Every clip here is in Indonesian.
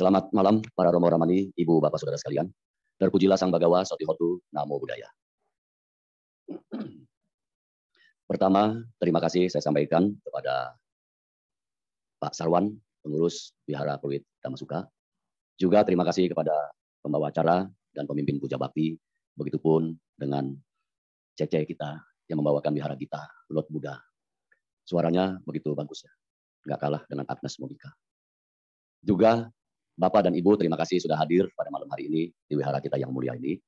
Selamat malam para Romo Ramani, Ibu Bapak Saudara sekalian. Terpujilah Sang Bagawa Sotihotu, Namo Buddhaya. Pertama, terima kasih saya sampaikan kepada Pak Sarwan, pengurus Wihara Pluit Damasuka. Juga terima kasih kepada pembawa acara dan pemimpin puja bakti, begitupun dengan Cece kita yang membawakan wihara kita, Lot Buddha. Suaranya begitu bagus ya, nggak kalah dengan Agnes Monika. Juga Bapak dan Ibu, terima kasih sudah hadir pada malam hari ini di wihara kita yang mulia ini.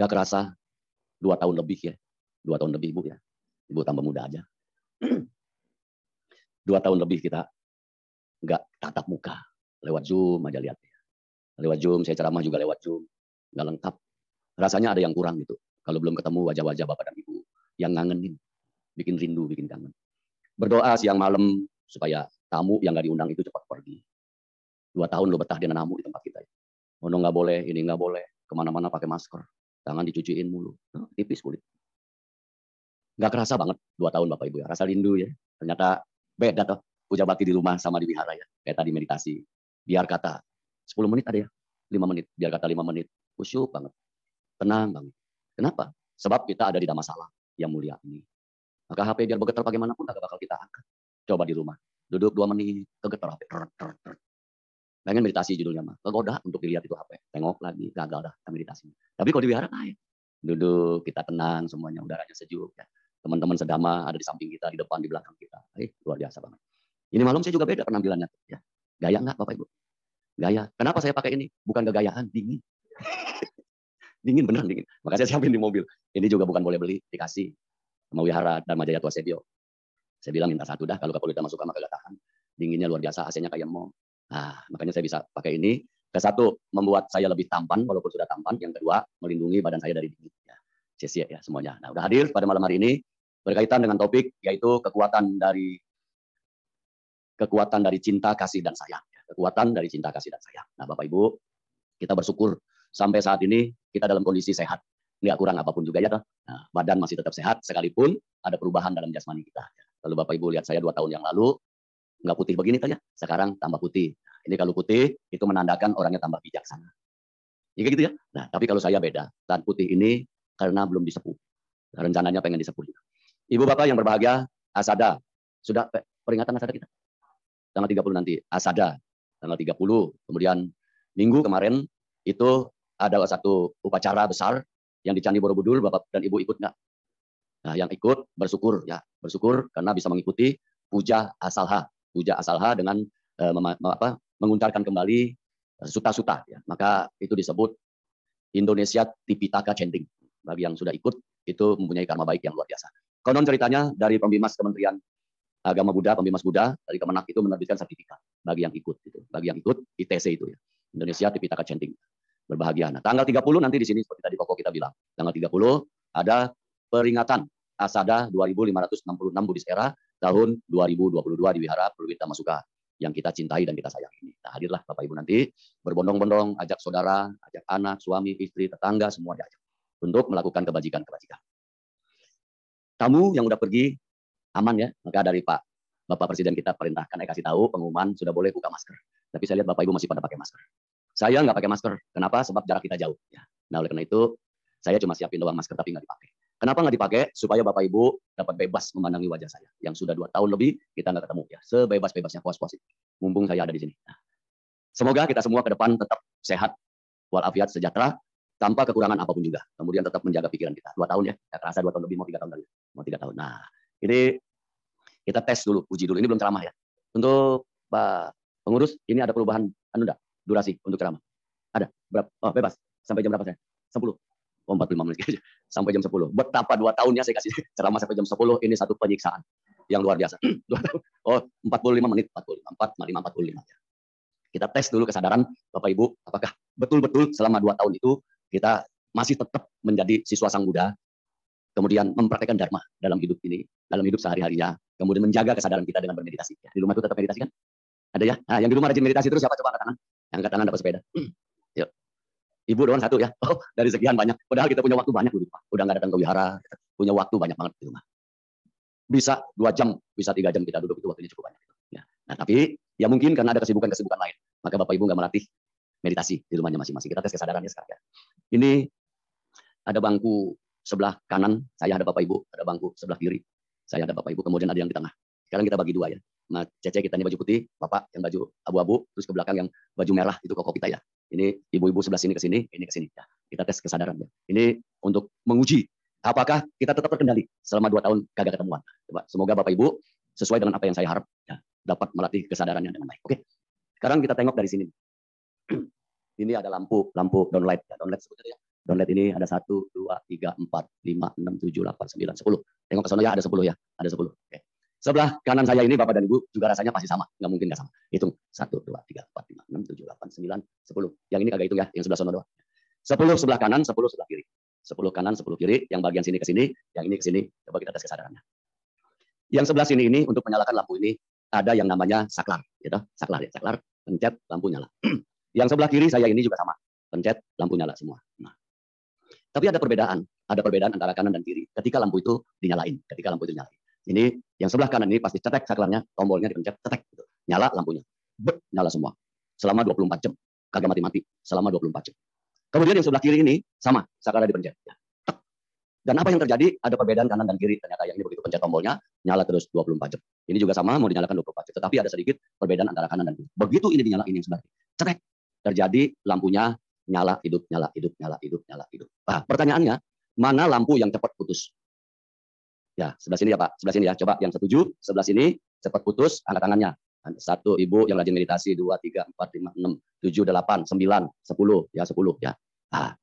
Gak kerasa dua tahun lebih ya, dua tahun lebih Ibu ya. Ibu tambah muda aja. dua tahun lebih kita nggak tatap muka, lewat Zoom aja lihat. Lewat Zoom, saya ceramah juga lewat Zoom, nggak lengkap. Rasanya ada yang kurang gitu. Kalau belum ketemu wajah-wajah Bapak dan Ibu yang ngangenin, bikin rindu, bikin kangen. Berdoa siang malam supaya tamu yang nggak diundang itu cepat pergi dua tahun lo betah di namu di tempat kita. Oh nggak boleh, ini nggak boleh, ke mana-mana pakai masker, tangan dicuciin mulu, tipis kulit. Nggak kerasa banget dua tahun Bapak Ibu ya, rasa rindu ya. Ternyata beda tuh puja bakti di rumah sama di wihara ya, kayak tadi meditasi. Biar kata 10 menit ada ya, 5 menit, biar kata 5 menit, khusyuk banget, tenang banget. Kenapa? Sebab kita ada di dalam masalah yang mulia ini. Maka HP biar bergetar bagaimanapun gak bakal kita angkat. Coba di rumah, duduk dua menit, kegetar HP. Pengen meditasi judulnya mah. Kegoda untuk dilihat itu HP. Tengok lagi, gagal dah meditasi. Tapi kalau di wihara kayak duduk, kita tenang semuanya, udaranya sejuk ya. Teman-teman sedama ada di samping kita, di depan, di belakang kita. Eh, luar biasa banget. Ini malam saya juga beda penampilannya. Ya. Gaya enggak Bapak Ibu? Gaya. Kenapa saya pakai ini? Bukan kegayaan, dingin. dingin beneran dingin. Makanya saya siapin di mobil. Ini juga bukan boleh beli, dikasih sama wihara dan Majaya Tua Sebio. Saya bilang minta satu dah, kalau Kapolda masuk sama kagak tahan. Dinginnya luar biasa, AC-nya kayak mau. Nah, makanya saya bisa pakai ini. Ke satu, membuat saya lebih tampan walaupun sudah tampan. Yang kedua, melindungi badan saya dari dingin. Ya, sia-sia ya semuanya. Nah, udah hadir pada malam hari ini berkaitan dengan topik yaitu kekuatan dari kekuatan dari cinta, kasih dan sayang. Ya, kekuatan dari cinta, kasih dan sayang. Nah, Bapak Ibu, kita bersyukur sampai saat ini kita dalam kondisi sehat. Nggak kurang apa pun juga ya. Nah, badan masih tetap sehat sekalipun ada perubahan dalam jasmani kita. Lalu Bapak Ibu lihat saya dua tahun yang lalu, nggak putih begini saja, sekarang tambah putih. Ini kalau putih itu menandakan orangnya tambah bijaksana. Ya gitu ya. Nah, tapi kalau saya beda. Dan putih ini karena belum disepuh. Rencananya pengen disepuh juga. Ibu Bapak yang berbahagia, Asada. Sudah peringatan Asada kita? Tanggal 30 nanti. Asada. Tanggal 30. Kemudian minggu kemarin itu ada satu upacara besar yang di Candi Borobudur, Bapak dan Ibu ikut nggak? Nah, yang ikut bersyukur ya, bersyukur karena bisa mengikuti puja asalha puja asalha dengan uh, apa, menguntarkan kembali uh, suta-suta. Ya. Maka itu disebut Indonesia Tipitaka Chanting. Bagi yang sudah ikut, itu mempunyai karma baik yang luar biasa. Konon ceritanya dari Pembimas Kementerian Agama Buddha, Pembimas Buddha, dari Kemenak itu menerbitkan sertifikat bagi yang ikut. Gitu. Bagi yang ikut, ITC itu ya. Indonesia Tipitaka Chanting. Berbahagia. Nah, tanggal 30 nanti di sini seperti tadi pokok kita bilang. Tanggal 30 ada peringatan Asada 2566 Buddhis Era tahun 2022 di Wihara Perwita Masuka yang kita cintai dan kita sayang ini. Nah, hadirlah Bapak Ibu nanti berbondong-bondong, ajak saudara, ajak anak, suami, istri, tetangga, semua diajak untuk melakukan kebajikan-kebajikan. Tamu yang udah pergi aman ya, maka dari Pak Bapak Presiden kita perintahkan, saya kasih tahu pengumuman sudah boleh buka masker. Tapi saya lihat Bapak Ibu masih pada pakai masker. Saya nggak pakai masker. Kenapa? Sebab jarak kita jauh. Ya. Nah oleh karena itu saya cuma siapin doang masker tapi nggak dipakai. Kenapa nggak dipakai? Supaya Bapak Ibu dapat bebas memandangi wajah saya. Yang sudah dua tahun lebih kita nggak ketemu ya. Sebebas-bebasnya puas-puas. Mumpung saya ada di sini. Nah, semoga kita semua ke depan tetap sehat, walafiat, sejahtera, tanpa kekurangan apa pun juga. Kemudian tetap menjaga pikiran kita. Dua tahun ya. Tidak terasa dua tahun lebih, mau tiga tahun lagi. Mau tiga tahun. Nah, ini kita tes dulu, uji dulu. Ini belum ceramah ya. Untuk Pak pengurus, ini ada perubahan anu durasi untuk ceramah. Ada berapa? Oh, bebas. Sampai jam berapa saya? 10 oh 45 menit aja sampai jam 10. Betapa dua tahunnya saya kasih ceramah sampai jam 10 ini satu penyiksaan yang luar biasa. Dua tahun. Oh 45 menit, 45, 4, 45, 45 ya. Kita tes dulu kesadaran Bapak Ibu, apakah betul-betul selama dua tahun itu kita masih tetap menjadi siswa Sang Buddha, kemudian mempraktekkan Dharma dalam hidup ini, dalam hidup sehari-harinya, kemudian menjaga kesadaran kita dengan bermeditasi. Ya, di rumah itu tetap meditasi kan? Ada ya? Nah, yang di rumah rajin meditasi terus siapa coba angkat tangan? Angkat tangan dapat sepeda. Ibu doang satu ya. Oh, dari sekian banyak. Padahal kita punya waktu banyak di rumah. Udah nggak datang ke wihara, punya waktu banyak banget di rumah. Bisa dua jam, bisa tiga jam kita duduk itu waktunya cukup banyak. Ya. Nah tapi ya mungkin karena ada kesibukan-kesibukan lain. maka Bapak Ibu nggak melatih meditasi di rumahnya masing-masing. Kita tes kesadarannya sekarang ya. Ini ada bangku sebelah kanan, saya ada Bapak Ibu, ada bangku sebelah kiri, saya ada Bapak Ibu, kemudian ada yang di tengah. Sekarang kita bagi dua ya. Nah, Cece kita ini baju putih, Bapak yang baju abu-abu, terus ke belakang yang baju merah itu koko kita ya. Ini ibu-ibu sebelah sini ke sini, ini ke sini ya. Kita tes kesadaran ya. Ini untuk menguji apakah kita tetap terkendali selama dua tahun kagak ketemuan. Coba semoga Bapak Ibu sesuai dengan apa yang saya harap ya, dapat melatih kesadarannya dengan baik. Oke. Sekarang kita tengok dari sini. ini ada lampu, lampu downlight ya, downlight sebutnya ya. Downlight ini ada satu, dua, tiga, empat, lima, enam, tujuh, delapan, sembilan, sepuluh. Tengok ke sana ya, ada sepuluh ya, ada sepuluh. Oke. Sebelah kanan saya ini Bapak dan Ibu juga rasanya pasti sama, nggak mungkin nggak sama. Hitung satu, dua, tiga, empat, lima, enam, tujuh, delapan, sembilan, sepuluh. Yang ini kagak hitung ya, yang sebelah sana doang. Sepuluh sebelah kanan, sepuluh sebelah kiri. Sepuluh kanan, sepuluh kiri. Yang bagian sini ke sini, yang ini ke sini. Coba kita tes kesadarannya. Yang sebelah sini ini untuk menyalakan lampu ini ada yang namanya saklar, gitu. Saklar ya, saklar. Pencet lampu nyala. yang sebelah kiri saya ini juga sama. Pencet lampu nyala semua. Nah. Tapi ada perbedaan, ada perbedaan antara kanan dan kiri. Ketika lampu itu dinyalain, ketika lampu itu dinyalain. Ini yang sebelah kanan ini pasti cetek saklarnya, tombolnya dipencet, cetek gitu. Nyala lampunya. Bet, nyala semua. Selama 24 jam. Kagak mati-mati. Selama 24 jam. Kemudian yang sebelah kiri ini sama, saklarnya dipencet. Ya. Dan apa yang terjadi? Ada perbedaan kanan dan kiri. Ternyata yang ini begitu pencet tombolnya, nyala terus 24 jam. Ini juga sama, mau dinyalakan 24 jam. Tetapi ada sedikit perbedaan antara kanan dan kiri. Begitu ini dinyalain yang sebelah kiri. Cetek. Terjadi lampunya nyala, hidup, nyala, hidup, nyala, hidup, nyala, hidup. Nah, pertanyaannya, mana lampu yang cepat putus? Ya, sebelah sini ya Pak, sebelah sini ya. Coba yang setuju, sebelah sini cepat putus, angkat tangannya. Satu ibu yang rajin meditasi, dua, tiga, empat, lima, enam, tujuh, delapan, sembilan, sepuluh, ya sepuluh ya. Nah,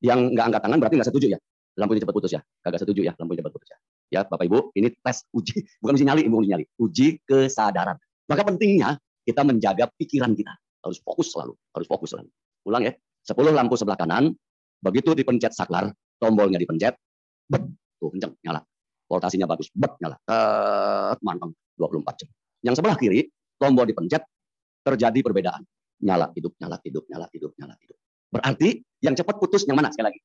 yang nggak angkat tangan berarti nggak setuju ya. Lampunya cepat putus ya. Kagak setuju ya, lampunya cepat putus ya. Ya Bapak Ibu, ini tes uji, bukan uji nyali, bukan uji nyali, uji kesadaran. Maka pentingnya kita menjaga pikiran kita. Harus fokus selalu, harus fokus selalu. Ulang ya, sepuluh lampu sebelah kanan, begitu dipencet saklar, tombolnya dipencet, tuh kenceng, nyala voltasinya bagus, bet nyala, uh, mantap 24 jam. Yang sebelah kiri, tombol dipencet, terjadi perbedaan. Nyala, hidup, nyala, hidup, nyala, hidup, nyala, hidup. Berarti yang cepat putus yang mana sekali lagi?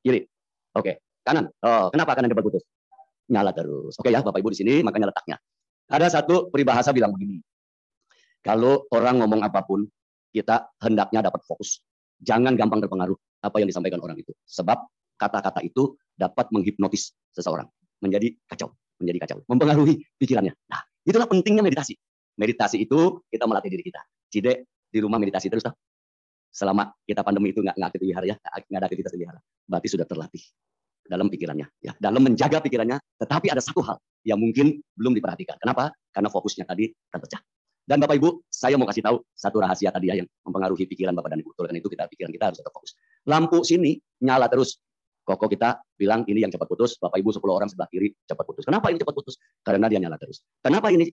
Kiri. Oke, kanan. Oh, kenapa kanan cepat putus? Nyala terus. Oke ya, Bapak Ibu di sini makanya letaknya. Ada satu peribahasa bilang begini. Kalau orang ngomong apa pun, kita hendaknya dapat fokus. Jangan gampang terpengaruh apa yang disampaikan orang itu. Sebab kata-kata itu dapat menghipnotis seseorang menjadi kacau, menjadi kacau, mempengaruhi pikirannya. Nah, itulah pentingnya meditasi. Meditasi itu kita melatih diri kita. Cide di rumah meditasi terus toh. Selama kita pandemi itu nggak nggak aktivitas ya, nggak ada aktivitas wihara, berarti sudah terlatih dalam pikirannya, ya, dalam menjaga pikirannya. Tetapi ada satu hal yang mungkin belum diperhatikan. Kenapa? Karena fokusnya tadi terpecah. Dan Bapak Ibu, saya mau kasih tahu satu rahasia tadi ya yang mempengaruhi pikiran Bapak dan Ibu. Karena itu kita pikiran kita harus tetap fokus. Lampu sini nyala terus, Koko kita bilang ini yang cepat putus, Bapak Ibu 10 orang sebelah kiri cepat putus. Kenapa ini cepat putus? Karena dia nyala terus. Kenapa ini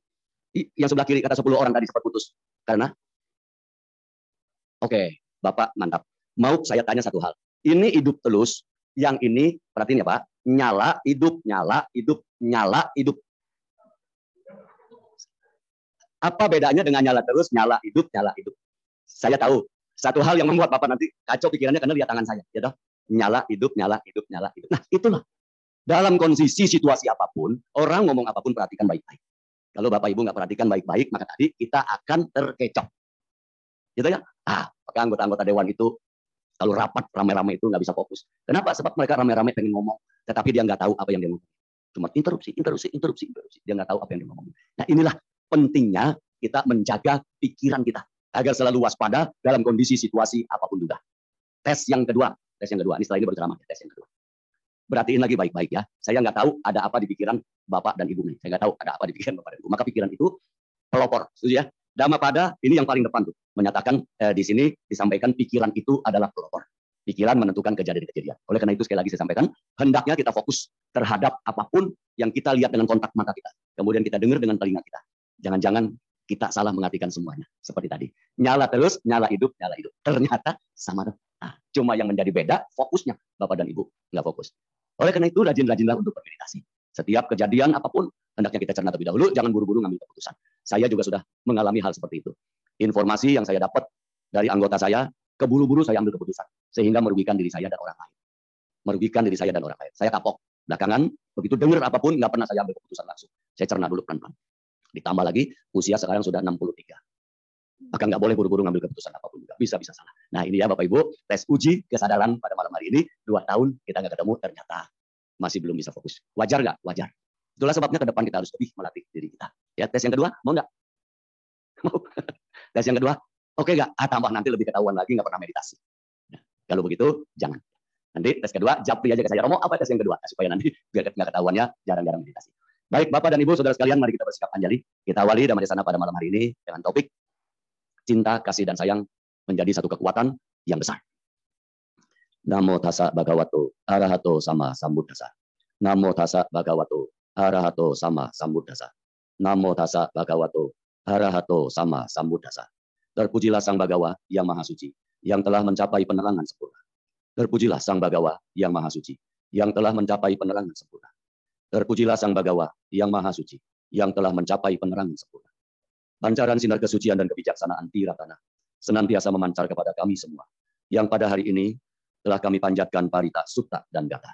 yang sebelah kiri kata 10 orang tadi cepat putus? Karena Oke, Bapak mantap. Mau saya tanya satu hal. Ini hidup terus, yang ini perhatiin ya Pak, nyala, hidup, nyala, hidup, nyala, hidup. Apa bedanya dengan nyala terus, nyala, hidup, nyala, hidup? Saya tahu. Satu hal yang membuat Bapak nanti kacau pikirannya karena lihat tangan saya. Ya toh? Nyala hidup, nyala hidup, nyala hidup. Nah, itulah. Dalam kondisi situasi apa pun, orang ngomong apa pun perhatikan baik-baik. Kalau Bapak Ibu nggak perhatikan baik-baik, maka tadi kita akan terkecoh. Gitu ya? Ah, maka anggota-anggota dewan itu kalau rapat rame-rame itu nggak bisa fokus. Kenapa? Sebab mereka rame-rame pengen ngomong, tetapi dia nggak tahu apa yang dia ngomong. Cuma interupsi, interupsi, interupsi, interupsi. Dia nggak tahu apa yang dia ngomong. Nah inilah pentingnya kita menjaga pikiran kita agar selalu waspada dalam kondisi situasi apa pun juga. Tes yang kedua, tes yang kedua. Ini setelah ini berceramah, tes yang kedua. Berartiin lagi baik-baik ya. Saya nggak tahu ada apa di pikiran Bapak dan Ibu nih. Saya nggak tahu ada apa di pikiran Bapak dan Ibu. Maka pikiran itu pelopor. Setuju ya? Dama pada ini yang paling depan tuh. Menyatakan eh, di sini disampaikan pikiran itu adalah pelopor. Pikiran menentukan kejadian-kejadian. Oleh karena itu sekali lagi saya sampaikan, hendaknya kita fokus terhadap apa pun yang kita lihat dengan kontak mata kita. Kemudian kita dengar dengan telinga kita. Jangan-jangan kita salah mengartikan semuanya. Seperti tadi. Nyala terus, nyala hidup, nyala hidup. Ternyata sama tuh. Nah, cuma yang menjadi beda fokusnya Bapak dan Ibu nggak fokus. Oleh karena itu rajin-rajinlah untuk bermeditasi. Setiap kejadian apa pun hendaknya kita cerna terlebih dahulu, jangan buru-buru ngambil keputusan. Saya juga sudah mengalami hal seperti itu. Informasi yang saya dapat dari anggota saya, keburu-buru saya ambil keputusan sehingga merugikan diri saya dan orang lain. Merugikan diri saya dan orang lain. Saya kapok. Belakangan begitu dengar apa pun nggak pernah saya ambil keputusan langsung. Saya cerna dulu pelan-pelan. Ditambah lagi usia sekarang sudah 63. Maka nggak boleh buru-buru ngambil keputusan apa pun juga. Bisa-bisa salah. Nah ini ya Bapak Ibu, tes uji kesadaran pada malam hari ini. Dua tahun kita nggak ketemu, ternyata masih belum bisa fokus. Wajar nggak? Wajar. Itulah sebabnya ke depan kita harus lebih melatih diri kita. Ya, tes yang kedua, mau nggak? Mau. tes yang kedua, oke nggak? Ah, tambah nanti lebih ketahuan lagi nggak pernah meditasi. Nah, kalau begitu, jangan. Nanti tes kedua, japri aja ke saya. Romo, apa tes yang kedua? Nah, supaya nanti biar nggak ketahuannya jarang-jarang meditasi. Baik, Bapak dan Ibu, Saudara sekalian, mari kita bersikap anjali. Kita awali damai sana pada malam hari ini dengan topik cinta, kasih, dan sayang menjadi satu kekuatan yang besar. Namo tasa bhagavato arahato sama sambuddhasa. Namo tasa bhagavato arahato sama sambuddhasa. Namo tasa bhagavato arahato sama sambuddhasa. Terpujilah Sang Bagawa yang Maha Suci, yang telah mencapai penerangan sempurna. Terpujilah Sang Bagawa yang Maha Suci, yang telah mencapai penerangan sempurna. Terpujilah Sang Bagawa yang Maha Suci, yang telah mencapai penerangan sempurna. Pancaran sinar kesucian dan kebijaksanaan Tiratana senantiasa memancar kepada kami semua, yang pada hari ini telah kami panjatkan parita, sutta, dan gata.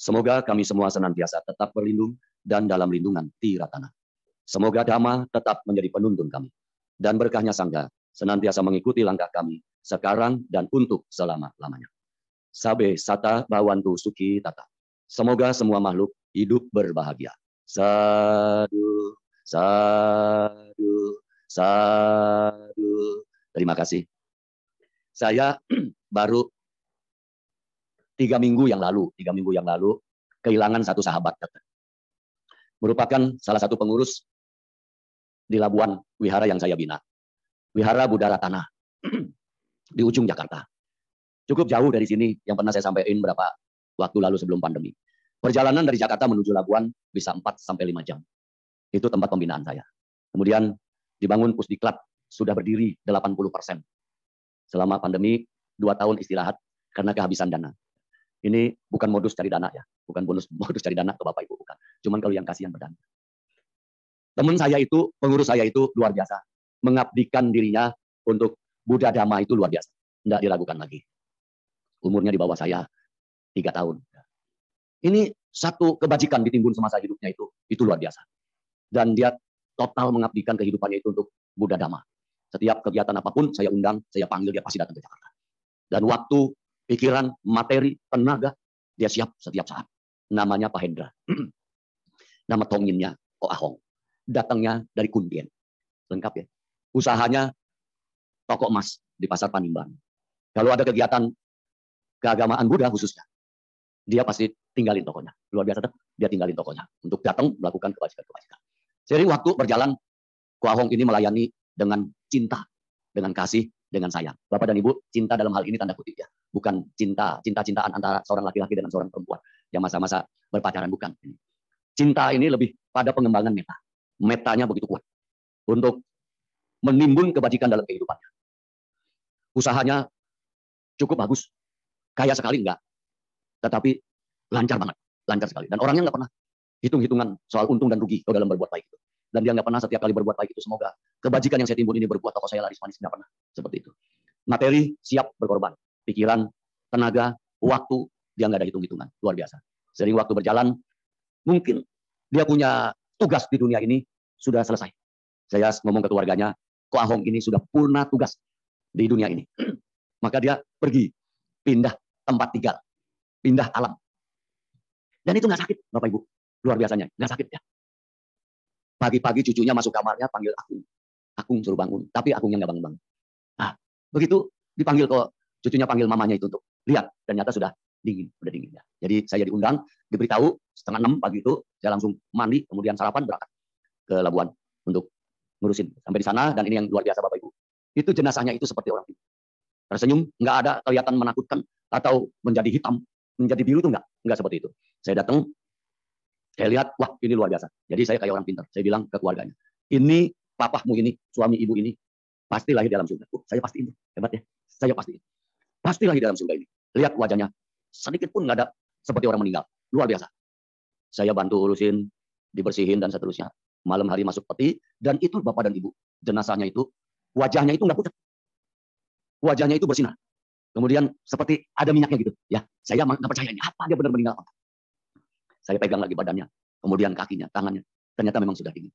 Semoga kami semua senantiasa tetap berlindung dan dalam lindungan Tiratana. Semoga Dhamma tetap menjadi penuntun kami. Dan berkahnya Sangga senantiasa mengikuti langkah kami sekarang dan untuk selama-lamanya. Sabe sata bawantu suki tata. Semoga semua makhluk hidup berbahagia. Sadu, sadu, sadu. Terima kasih. Saya baru tiga minggu yang lalu, tiga minggu yang lalu, kehilangan satu sahabat. Merupakan salah satu pengurus di Labuan Wihara yang saya bina. Wihara Budara Tanah di ujung Jakarta. Cukup jauh dari sini yang pernah saya sampaikan berapa waktu lalu sebelum pandemi. Perjalanan dari Jakarta menuju Labuan bisa 4 sampai 5 jam. Itu tempat pembinaan saya. Kemudian dibangun Pusdiklat sudah berdiri 80 persen. Selama pandemi, dua tahun istirahat karena kehabisan dana. Ini bukan modus cari dana ya, bukan bonus modus cari dana ke Bapak Ibu bukan. Cuman kalau yang kasihan berdana. Teman saya itu, pengurus saya itu luar biasa. Mengabdikan dirinya untuk Buddha Dhamma itu luar biasa. Tidak diragukan lagi. Umurnya di bawah saya tiga tahun. Ini satu kebajikan ditimbun semasa hidupnya itu, itu luar biasa. Dan dia total mengabdikan kehidupannya itu untuk Buddha Dhamma. Setiap kegiatan apa pun saya undang, saya panggil, dia pasti datang ke Jakarta. Dan waktu pikiran, materi, tenaga, dia siap setiap saat. Namanya Pak Hendra. Nama tonginnya Ko Ahong. Datangnya dari Kundien. Lengkap ya. Usahanya toko emas di Pasar Panimban. Kalau ada kegiatan keagamaan Buddha khususnya, dia pasti tinggalin tokonya. Luar biasa, dia tinggalin tokonya untuk datang melakukan kebajikan-kebajikan. Jadi waktu berjalan, Ko Ahong ini melayani dengan cinta, dengan kasih, dengan sayang. Bapak dan Ibu, cinta dalam hal ini tanda kutip ya. Bukan cinta, cinta-cintaan antara seorang laki-laki dengan seorang perempuan. Yang masa-masa berpacaran, bukan. Cinta ini lebih pada pengembangan meta. Metanya begitu kuat. Untuk menimbun kebajikan dalam kehidupannya. Usahanya cukup bagus. Kaya sekali enggak. Tetapi lancar banget. Lancar sekali. Dan orangnya enggak pernah hitung-hitungan soal untung dan rugi kalau dalam berbuat baik itu. Dan dia nggak pernah setiap kali berbuat baik itu semoga kebajikan yang saya timbun ini berbuat toko saya laris manis nggak pernah. Seperti itu. Materi siap berkorban. Pikiran tenaga waktu dia nggak ada hitung hitungan luar biasa. Sering waktu berjalan mungkin dia punya tugas di dunia ini sudah selesai. Saya ngomong ke keluarganya kok Ahong ini sudah purna tugas di dunia ini? Maka dia pergi pindah tempat tinggal pindah alam. Dan itu nggak sakit bapak ibu luar biasanya nggak sakit ya Pagi-pagi cucunya masuk kamarnya panggil aku. Aku suruh bangun, tapi aku yang nggak bangun-bangun. Nah, begitu dipanggil kok cucunya panggil mamanya itu untuk lihat, ternyata sudah dingin, sudah dingin ya. Jadi saya diundang, diberitahu setengah enam pagi itu saya langsung mandi, kemudian sarapan berangkat ke Labuan untuk ngurusin sampai di sana dan ini yang luar biasa Bapak Ibu. Itu jenazahnya itu seperti orang tersenyum, nggak ada kelihatan menakutkan atau menjadi hitam, menjadi biru itu nggak, nggak seperti itu. Saya datang, saya lihat, wah ini luar biasa. Jadi saya kayak orang pintar. Saya bilang ke keluarganya, ini papahmu ini, suami ibu ini, pasti lahir dalam surga. Oh, saya pasti ini. Hebat ya. Saya pasti ini. Pasti lahir dalam surga ini. Lihat wajahnya. Sedikit pun nggak ada seperti orang meninggal. Luar biasa. Saya bantu urusin, dibersihin dan seterusnya. Malam hari masuk peti, dan itu bapak dan ibu. Jenazahnya itu, wajahnya itu nggak pucat. Wajahnya itu bersinar. Kemudian seperti ada minyaknya gitu. Ya, saya nggak percaya ini apa dia benar meninggal apa. Saya pegang lagi badannya, kemudian kakinya, tangannya. Ternyata memang sudah dingin.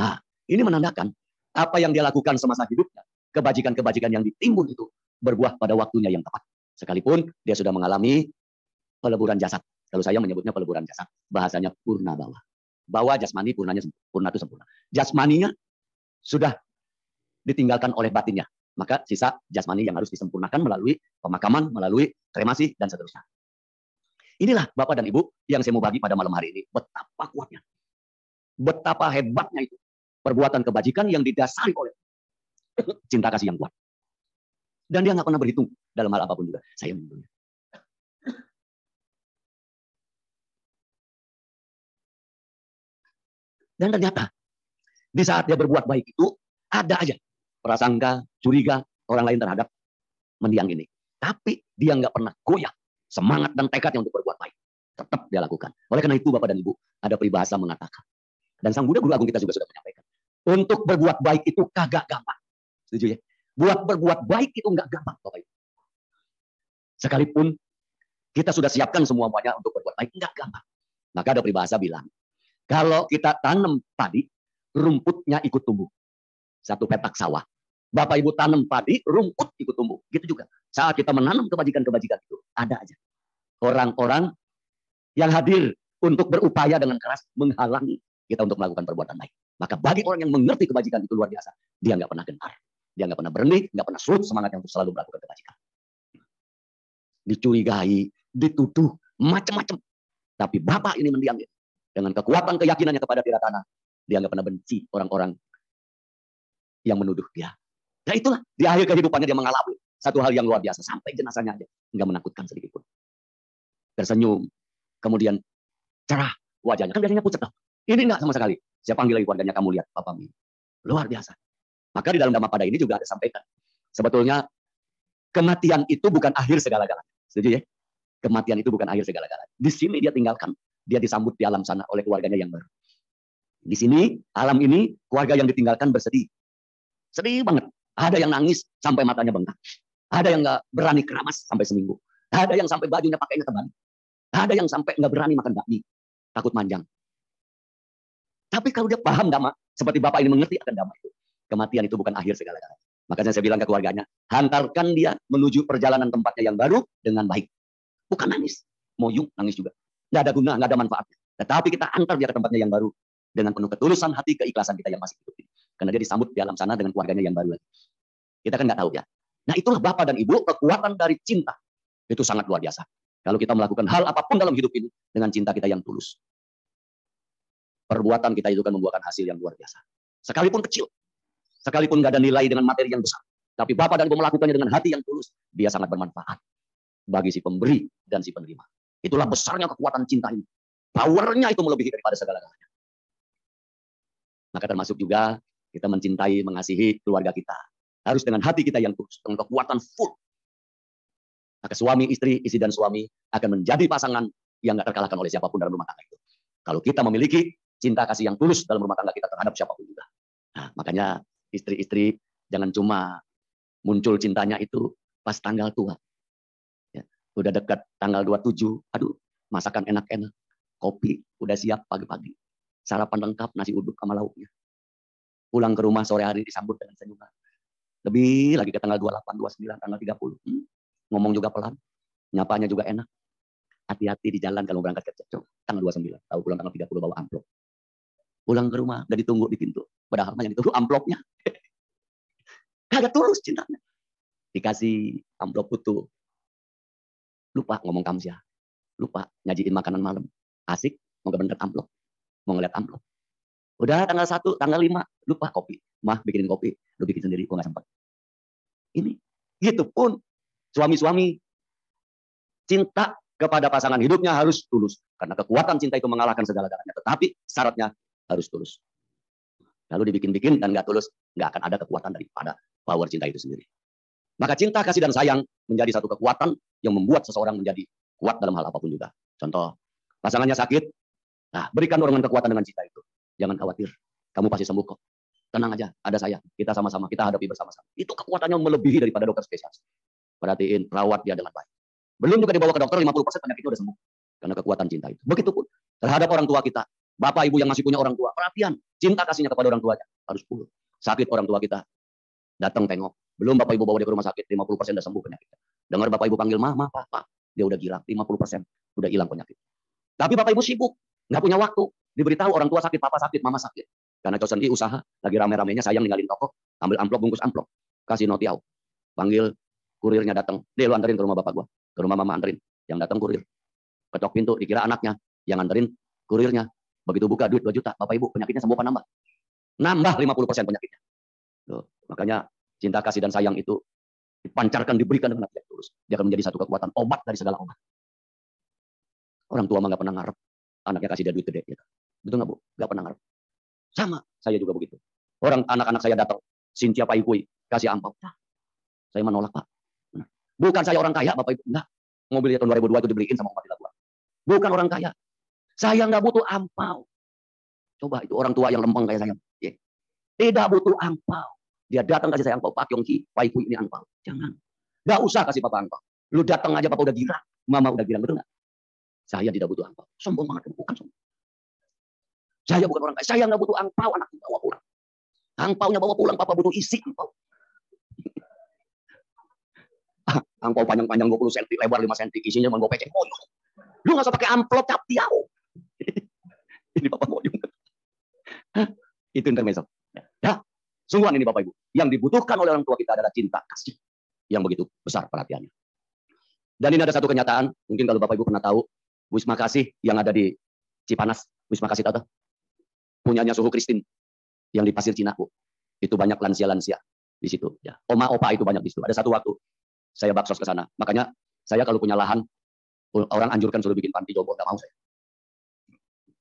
Nah, ini menandakan apa yang dia lakukan semasa hidupnya, kebajikan-kebajikan yang ditimbun itu berbuah pada waktunya yang tepat. Sekalipun dia sudah mengalami peleburan jasad. Kalau saya menyebutnya peleburan jasad, bahasanya purna bawa. Bawa jasmani purnanya purna itu sempurna. Jasmaninya sudah ditinggalkan oleh batinnya. Maka sisa jasmani yang harus disempurnakan melalui pemakaman, melalui kremasi, dan seterusnya. Inilah Bapak dan Ibu yang saya mau bagi pada malam hari ini. Betapa kuatnya. Betapa hebatnya itu. Perbuatan kebajikan yang didasari oleh cinta kasih yang kuat. Dan dia nggak pernah berhitung dalam hal apa pun juga. Saya menghitungnya. Dan ternyata di saat dia berbuat baik itu ada aja prasangka, curiga orang lain terhadap mendiang ini. Tapi dia nggak pernah goyah semangat dan tekadnya untuk berbuat baik. Tetap dia lakukan. Oleh karena itu Bapak dan Ibu, ada peribahasa mengatakan. Dan Sang Buddha Guru Agung kita juga sudah menyampaikan. Untuk berbuat baik itu kagak gampang. Setuju ya? Buat berbuat baik itu nggak gampang Bapak Ibu. Sekalipun kita sudah siapkan semua semuanya untuk berbuat baik, nggak gampang. Maka ada peribahasa bilang, kalau kita tanam padi, rumputnya ikut tumbuh. Satu petak sawah. Bapak Ibu tanam padi, rumput ikut tumbuh. Gitu juga. Saat kita menanam kebajikan-kebajikan itu, ada aja. Orang-orang yang hadir untuk berupaya dengan keras menghalangi kita untuk melakukan perbuatan baik. Maka bagi orang yang mengerti kebajikan itu luar biasa, dia nggak pernah gentar. Dia nggak pernah berhenti, nggak pernah surut semangatnya untuk selalu melakukan kebajikan. Dicurigai, dituduh, macam-macam. Tapi Bapak ini mendiam dengan kekuatan keyakinannya kepada tiratana. Dia nggak pernah benci orang-orang yang menuduh dia. Nah itulah di akhir kehidupannya dia mengalami satu hal yang luar biasa sampai jenazahnya aja nggak menakutkan sedikit pun. Tersenyum, kemudian cerah wajahnya kan biasanya pucat. Ini enggak sama sekali. Saya panggil lagi keluarganya kamu lihat Papa Mi. Luar biasa. Maka di dalam pada ini juga ada sampaikan. Sebetulnya kematian itu bukan akhir segala-galanya. Setuju ya? Kematian itu bukan akhir segala-galanya. Di sini dia tinggalkan, dia disambut di alam sana oleh keluarganya yang baru. Di sini, alam ini, keluarga yang ditinggalkan bersedih. Sedih banget. Ada yang nangis sampai matanya bengkak. Ada yang nggak berani keramas sampai seminggu. Ada yang sampai bajunya pakainya tebal. Ada yang sampai nggak berani makan bakmi. Takut manjang. Tapi kalau dia paham dhamma, seperti Bapak ini mengerti akan dhamma itu. Kematian itu bukan akhir segala-galanya. Makanya saya bilang ke keluarganya, hantarkan dia menuju perjalanan tempatnya yang baru dengan baik. Bukan nangis. Moyung nangis juga. Nggak ada guna, nggak ada manfaatnya. Tetapi kita antar dia ke tempatnya yang baru dengan penuh ketulusan hati, keikhlasan kita yang masih hidup. Karena dia disambut di alam sana dengan keluarganya yang baru lagi. Kita kan nggak tahu ya. Nah itulah Bapak dan Ibu, kekuatan dari cinta. Itu sangat luar biasa. Kalau kita melakukan hal apa pun dalam hidup ini dengan cinta kita yang tulus. Perbuatan kita itu kan membuahkan hasil yang luar biasa. Sekalipun kecil. Sekalipun nggak ada nilai dengan materi yang besar. Tapi Bapak dan Ibu melakukannya dengan hati yang tulus. Dia sangat bermanfaat bagi si pemberi dan si penerima. Itulah besarnya kekuatan cinta ini. Powernya itu melebihi daripada segala-galanya. Maka termasuk juga kita mencintai, mengasihi keluarga kita. Harus dengan hati kita yang tulus, dengan kekuatan full. Maka suami, istri, istri dan suami akan menjadi pasangan yang gak terkalahkan oleh siapa pun dalam rumah tangga itu. Kalau kita memiliki cinta kasih yang tulus dalam rumah tangga kita terhadap siapa pun juga. Nah, makanya istri-istri jangan cuma muncul cintanya itu pas tanggal tua. Ya, udah dekat tanggal 27, aduh masakan enak-enak. Kopi udah siap pagi-pagi sarapan lengkap, nasi uduk sama lauknya. Pulang ke rumah sore hari disambut dengan senyuman. Lebih lagi ke tanggal 28, 29, tanggal 30. Hmm. Ngomong juga pelan. Nyapanya juga enak. Hati-hati di jalan kalau berangkat kerja. Coba, tanggal 29. Tahu pulang tanggal 30 bawa amplop. Pulang ke rumah, udah ditunggu di pintu. Padahal yang ditunggu amplopnya. Kagak tulus cintanya. Dikasih amplop utuh. Lupa ngomong kamsia. Lupa nyajiin makanan malam. Asik, mau kebenet amplop mau ngeliat amplop. Udah tanggal 1, tanggal 5, lupa kopi. Mah bikinin kopi, lu bikin sendiri, gua gak sempat. Ini, gitu pun suami-suami cinta kepada pasangan hidupnya harus tulus. Karena kekuatan cinta itu mengalahkan segala-galanya. Tetapi syaratnya harus tulus. Lalu dibikin-bikin dan nggak tulus, nggak akan ada kekuatan daripada power cinta itu sendiri. Maka cinta, kasih, dan sayang menjadi satu kekuatan yang membuat seseorang menjadi kuat dalam hal apa pun juga. Contoh, pasangannya sakit, Nah, berikan dorongan kekuatan dengan cinta itu. Jangan khawatir. Kamu pasti sembuh kok. Tenang aja, ada saya. Kita sama-sama, kita hadapi bersama-sama. Itu kekuatannya melebihi daripada dokter spesialis. Perhatiin, rawat dia dengan baik. Belum juga dibawa ke dokter, 50% penyakitnya udah sembuh. Karena kekuatan cinta itu. Begitupun terhadap orang tua kita. Bapak, ibu yang masih punya orang tua. Perhatian, cinta kasihnya kepada orang tuanya. Harus full. Sakit orang tua kita. Datang tengok. Belum Bapak Ibu bawa dia ke rumah sakit, 50% udah sembuh penyakitnya. Dengar Bapak Ibu panggil mama, papa, dia udah gila, 50% udah hilang penyakit. Tapi Bapak Ibu sibuk, nggak punya waktu. Diberitahu orang tua sakit, papa sakit, mama sakit. Karena Chosen I usaha, lagi rame-ramenya sayang ninggalin toko, ambil amplop, bungkus amplop, kasih notiau. Panggil kurirnya datang, dia lu anterin ke rumah bapak gua, ke rumah mama anterin. Yang datang kurir. Ketok pintu, dikira anaknya, yang anterin kurirnya. Begitu buka duit 2 juta, Bapak Ibu penyakitnya sembuh apa nambah? Nambah 50% penyakitnya. Tuh, makanya cinta kasih dan sayang itu dipancarkan, diberikan dengan hati yang tulus. Dia akan menjadi satu kekuatan obat dari segala obat. Orang tua mah nggak pernah ngarep anaknya kasih dia duit gede. Gitu. Betul nggak bu? Nggak pernah ngarep. Sama, saya juga begitu. Orang anak-anak saya datang, Sintia Pak Ikui, kasih. Nah, saya menolak Pak. Bukan saya orang kaya Bapak Ibu. Enggak. Mobilnya tahun 2002 itu dibeliin sama umat gua. Bukan orang kaya. Saya nggak butuh ampau. Coba itu orang tua yang lempeng kayak saya. Tidak butuh ampau. Dia datang kasih saya ampau. Pak Yongki, Pak Ibu ini ampau. Jangan. Nggak usah kasih Papa ampau. Lu datang aja Papa udah gila. Mama udah gila. Betul nggak? Saya tidak butuh ampau. Sombong banget. Bukan sombong. Saya bukan orang kaya. Saya nggak butuh angpau. Anak bawa pulang. Angpaunya bawa pulang. Papa butuh isi angpau. Angpau panjang-panjang 20 cm, lebar 5 cm, isinya cuma gopecek. Oh, lu nggak usah pakai amplop cap tiau. ini Bapak mau. Itu intermezzo. Ya, sungguhan ini Bapak Ibu. Yang dibutuhkan oleh orang tua kita adalah cinta kasih. Yang begitu besar perhatiannya. Dan ini ada satu kenyataan, mungkin kalau Bapak Ibu pernah tahu, Wisma Kasih yang ada di Cipanas, Wisma Kasih tahu punyanya suhu Kristin yang di Pasir Cina, Bu. Itu banyak lansia-lansia di situ. Ya. Oma opa itu banyak di situ. Ada satu waktu saya baksos ke sana. Makanya saya kalau punya lahan, orang anjurkan suruh bikin panti jompo, nggak mau saya.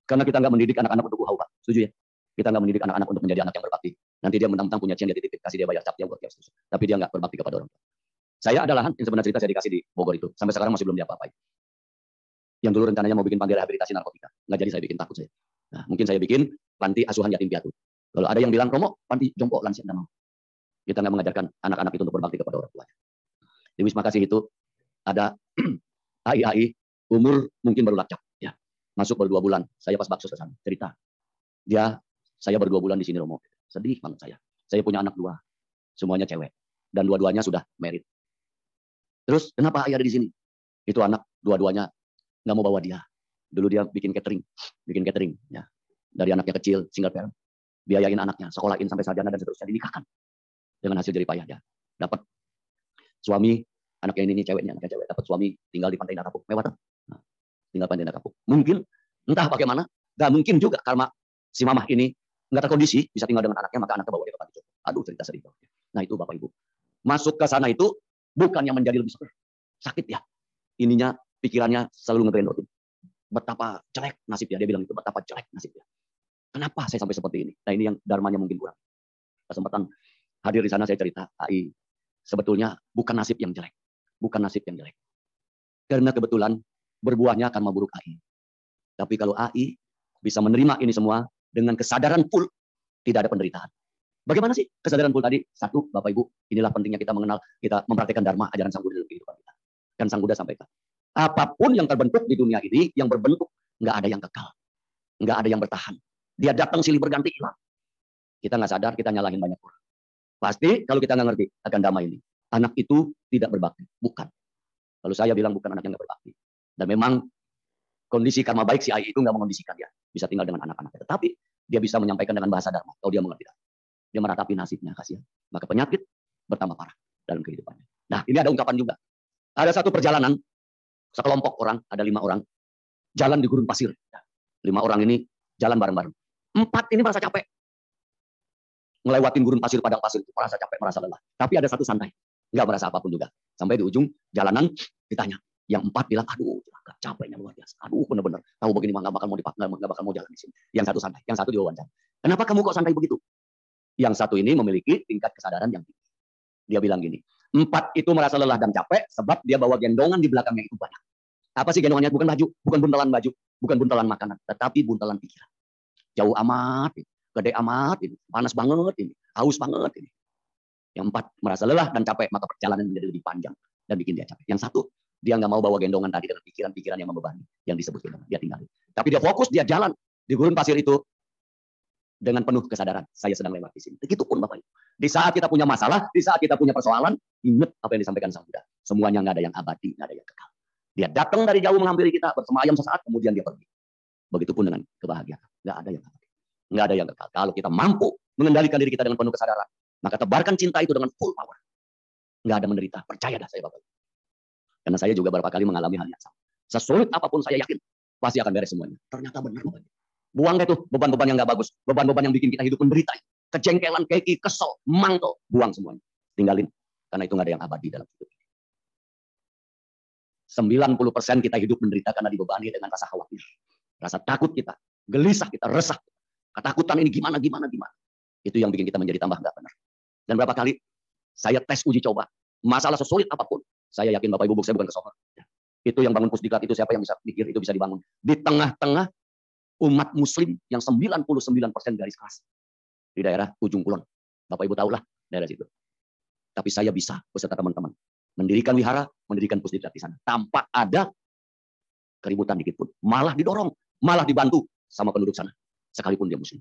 Karena kita nggak mendidik anak-anak untuk uhau, Pak. Setuju ya? Kita nggak mendidik anak-anak untuk menjadi anak yang berbakti. Nanti dia mentang-mentang punya cian dia titip, kasih dia bayar cap dia buat Tapi dia nggak berbakti kepada orang. Saya ada lahan, yang sebenarnya cerita saya dikasih di Bogor itu. Sampai sekarang masih belum diapa-apain. Yang dulu rencananya mau bikin panti rehabilitasi narkotika. Nggak jadi saya bikin, takut saya. Nah, mungkin saya bikin panti asuhan yatim piatu. Kalau ada yang bilang, Romo, panti jompo lansia mau. Kita nggak mengajarkan anak-anak itu untuk berbakti kepada orang tuanya. Di Wisma Kasih itu ada AI-AI umur mungkin baru lacak. Ya. Masuk baru dua bulan. Saya pas bakso sana. Cerita. Dia, saya baru dua bulan di sini Romo. Sedih banget saya. Saya punya anak dua. Semuanya cewek. Dan dua-duanya sudah merit. Terus kenapa ayah ada di sini? Itu anak dua-duanya nggak mau bawa dia. Dulu dia bikin catering, bikin catering ya. Dari anaknya kecil, single parent, biayain anaknya, sekolahin sampai sarjana dan seterusnya dinikahkan. Dengan hasil jerih payah dia. Dapat suami, anaknya ini, ini ceweknya, anaknya cewek, dapat suami tinggal di pantai Nakapuk. Mewah. Nah, tinggal pantai Nakapuk. Mungkin entah bagaimana, nggak mungkin juga karena si mamah ini nggak terkondisi bisa tinggal dengan anaknya maka anaknya bawa dia ke panti Aduh cerita sedih. Nah itu bapak ibu. Masuk ke sana itu bukan yang menjadi lebih sakit ya. Ininya pikirannya selalu ngerendotin. Betapa jelek nasibnya. Dia bilang itu betapa jelek nasibnya. Kenapa saya sampai seperti ini? Nah ini yang dharmanya mungkin kurang. Kesempatan hadir di sana saya cerita, AI sebetulnya bukan nasib yang jelek. Bukan nasib yang jelek. Karena kebetulan berbuahnya akan memburuk AI. Tapi kalau AI bisa menerima ini semua dengan kesadaran full, tidak ada penderitaan. Bagaimana sih kesadaran full tadi? Satu, Bapak Ibu, inilah pentingnya kita mengenal, kita mempraktikkan Dharma, ajaran Sang Buddha dalam kehidupan kita. Dan Sang Buddha sampaikan. Apa pun yang terbentuk di dunia ini, yang berbentuk, nggak ada yang kekal. Nggak ada yang bertahan. Dia datang silih berganti hilang. Kita nggak sadar, kita nyalahin banyak orang. Pasti kalau kita nggak ngerti akan damai ini. Anak itu tidak berbakti. Bukan. Kalau saya bilang bukan anak yang nggak berbakti. Dan memang kondisi karma baik si ayah itu nggak mengondisikan dia. Bisa tinggal dengan anak-anaknya. Tetapi dia bisa menyampaikan dengan bahasa dharma. Kalau dia mengerti dia meratapi nasibnya kasihan. Maka penyakit bertambah parah dalam kehidupannya. Nah, ini ada ungkapan juga. Ada satu perjalanan, sekelompok orang, ada lima orang, jalan di gurun pasir. Lima orang ini jalan bareng-bareng. Empat ini merasa capek. Ngelewatin gurun pasir, padang pasir itu merasa capek, merasa lelah. Tapi ada satu santai. Nggak merasa apa pun juga. Sampai di ujung jalanan ditanya. Yang empat bilang, aduh, capeknya luar biasa. Aduh, bener-bener. Tahu begini mah nggak bakal mau dipakai, nggak bakal mau jalan di sini. Yang satu santai, yang satu diwawancara. Kenapa kamu kok santai begitu? Yang satu ini memiliki tingkat kesadaran yang tinggi. Dia bilang gini, empat itu merasa lelah dan capek sebab dia bawa gendongan di belakangnya itu banyak. Apa sih gendongannya? Bukan baju, bukan buntalan baju, bukan buntalan makanan, tetapi buntalan pikiran. Jauh amat, gede amat, ini, panas banget ini, haus banget ini. Yang empat merasa lelah dan capek, maka perjalanan menjadi lebih panjang dan bikin dia capek. Yang satu, dia nggak mau bawa gendongan tadi dengan pikiran-pikiran yang membebani, yang disebut gendongan. Dia tinggalin. Tapi dia fokus, dia jalan di gurun pasir itu dengan penuh kesadaran. Saya sedang lewat di sini. Begitupun Bapak Ibu. Di saat kita punya masalah, di saat kita punya persoalan, ingat apa yang disampaikan Sang Buddha. Semuanya nggak ada yang abadi, nggak ada yang kekal. Dia datang dari jauh menghampiri kita, bersemayam sesaat, kemudian dia pergi. Begitupun dengan kebahagiaan. Nggak ada yang abadi. Nggak ada yang kekal. Kalau kita mampu mengendalikan diri kita dengan penuh kesadaran, maka tebarkan cinta itu dengan full power. Nggak ada menderita. Percaya dah saya Bapak. Karena saya juga beberapa kali mengalami hal yang sama. Sesulit apa pun saya yakin, pasti akan beres semuanya. Ternyata benar Bapak. Buang itu beban-beban yang nggak bagus, beban-beban yang bikin kita hidup menderita, kejengkelan, keki, kesel, mangto, buang semuanya, tinggalin, karena itu nggak ada yang abadi dalam hidup. 90% kita hidup menderita karena dibebani dengan rasa khawatir, rasa takut kita, gelisah kita, resah, ketakutan ini gimana, gimana, gimana. Itu yang bikin kita menjadi tambah nggak benar. Dan berapa kali saya tes uji coba, masalah sesulit apa pun, saya yakin Bapak Ibu saya bukan kesohor. Itu yang bangun pusdiklat itu siapa yang bisa pikir itu bisa dibangun. Di tengah-tengah umat muslim yang 99% garis keras di daerah ujung kulon. Bapak Ibu tahulah daerah situ. Tapi saya bisa beserta teman-teman mendirikan wihara, mendirikan pusdiklat di sana tanpa ada keributan dikit pun. Malah didorong, malah dibantu sama penduduk sana sekalipun dia muslim.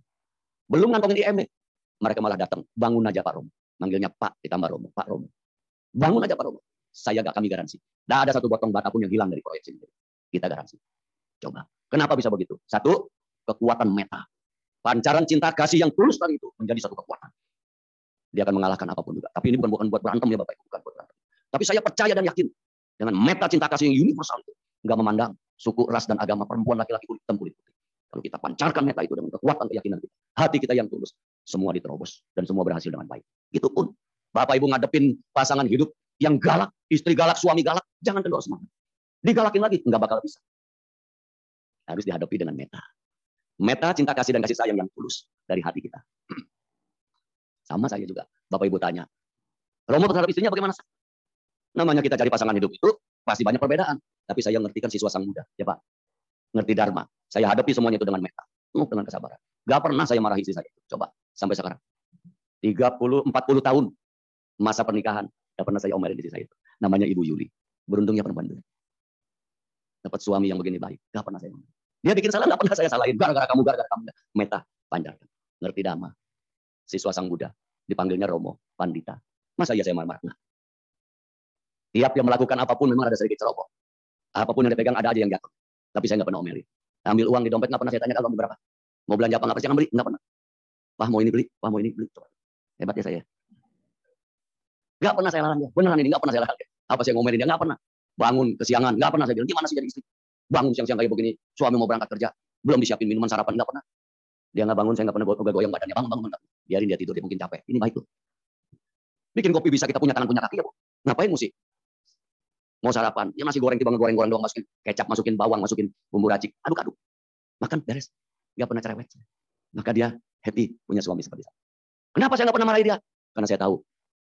Belum ngantongin IMB, mereka malah datang, bangun aja Pak Romo. Manggilnya Pak ditambah Romo, Pak Romo. Bangun aja Pak Romo. Saya gak kami garansi. Tidak ada satu potong bata pun yang hilang dari proyek sini. Kita garansi. Coba. Kenapa bisa begitu? Satu, kekuatan meta. Pancaran cinta kasih yang tulus tadi itu menjadi satu kekuatan. Dia akan mengalahkan apa pun juga. Tapi ini bukan bukan buat berantem ya Bapak bukan buat berantem. Tapi saya percaya dan yakin dengan meta cinta kasih yang universal itu nggak memandang suku, ras dan agama perempuan, laki-laki, kulit hitam, kulit putih. Kalau kita pancarkan meta itu dengan kekuatan keyakinan kita, hati kita yang tulus, semua diterobos dan semua berhasil dengan baik. Itu pun Bapak Ibu ngadepin pasangan hidup yang galak, istri galak, suami galak, jangan kendor semangat. Digalakin lagi, nggak bakal bisa. Harus dihadapi dengan meta. Meta cinta kasih dan kasih sayang yang tulus dari hati kita. Sama saya juga. Bapak Ibu tanya, Romo terhadap istrinya bagaimana? Namanya kita cari pasangan hidup itu pasti banyak perbedaan. Tapi saya ngertikan siswa sang muda. Ya Pak, ngerti Dharma. Saya hadapi semuanya itu dengan meta. Penuh dengan kesabaran. Gak pernah saya marahi istri saya. Coba, sampai sekarang. 30, 40 tahun masa pernikahan. Gak pernah saya omelin istri saya itu. Namanya Ibu Yuli. Beruntungnya perempuan itu. Dapat suami yang begini baik. Gak pernah saya omelin. Dia bikin salah, nggak pernah saya salahin. Gara-gara kamu, gara-gara kamu. Meta, panjang. Ngerti dama. Siswa sang Buddha. Dipanggilnya Romo, Pandita. Masa iya saya marah-marah? Tiap yang melakukan apa pun memang ada sedikit ceroboh. Apa pun yang dipegang ada aja yang jatuh. Tapi saya nggak pernah omelin. Ambil uang di dompet nggak pernah saya tanya kalau berapa. Mau belanja apa nggak pernah jangan beli nggak pernah. Wah mau ini beli, wah mau ini beli. Hebat ya saya. Nggak pernah saya larang dia. Beneran ini nggak pernah saya larang dia. Apa saya ngomelin dia nggak pernah. Bangun kesiangan nggak pernah saya bilang gimana sih jadi istri. Bangun siang-siang kayak begini, suami mau berangkat kerja, belum disiapin minuman sarapan nggak pernah. Dia nggak bangun, saya nggak pernah goyang badannya. Bangun, bangun, bangun. Biarin dia tidur, dia mungkin capek. Ini baik tuh. Bikin kopi bisa kita punya tangan, punya kaki ya, Bu. Ngapain mesti? Mau sarapan, ya masih goreng, tiba goreng, goreng doang, masukin kecap, masukin bawang, masukin bumbu racik. Aduk-aduk. Makan beres. Nggak pernah cerewet. Maka dia happy punya suami seperti saya. Kenapa saya nggak pernah marahi dia? Karena saya tahu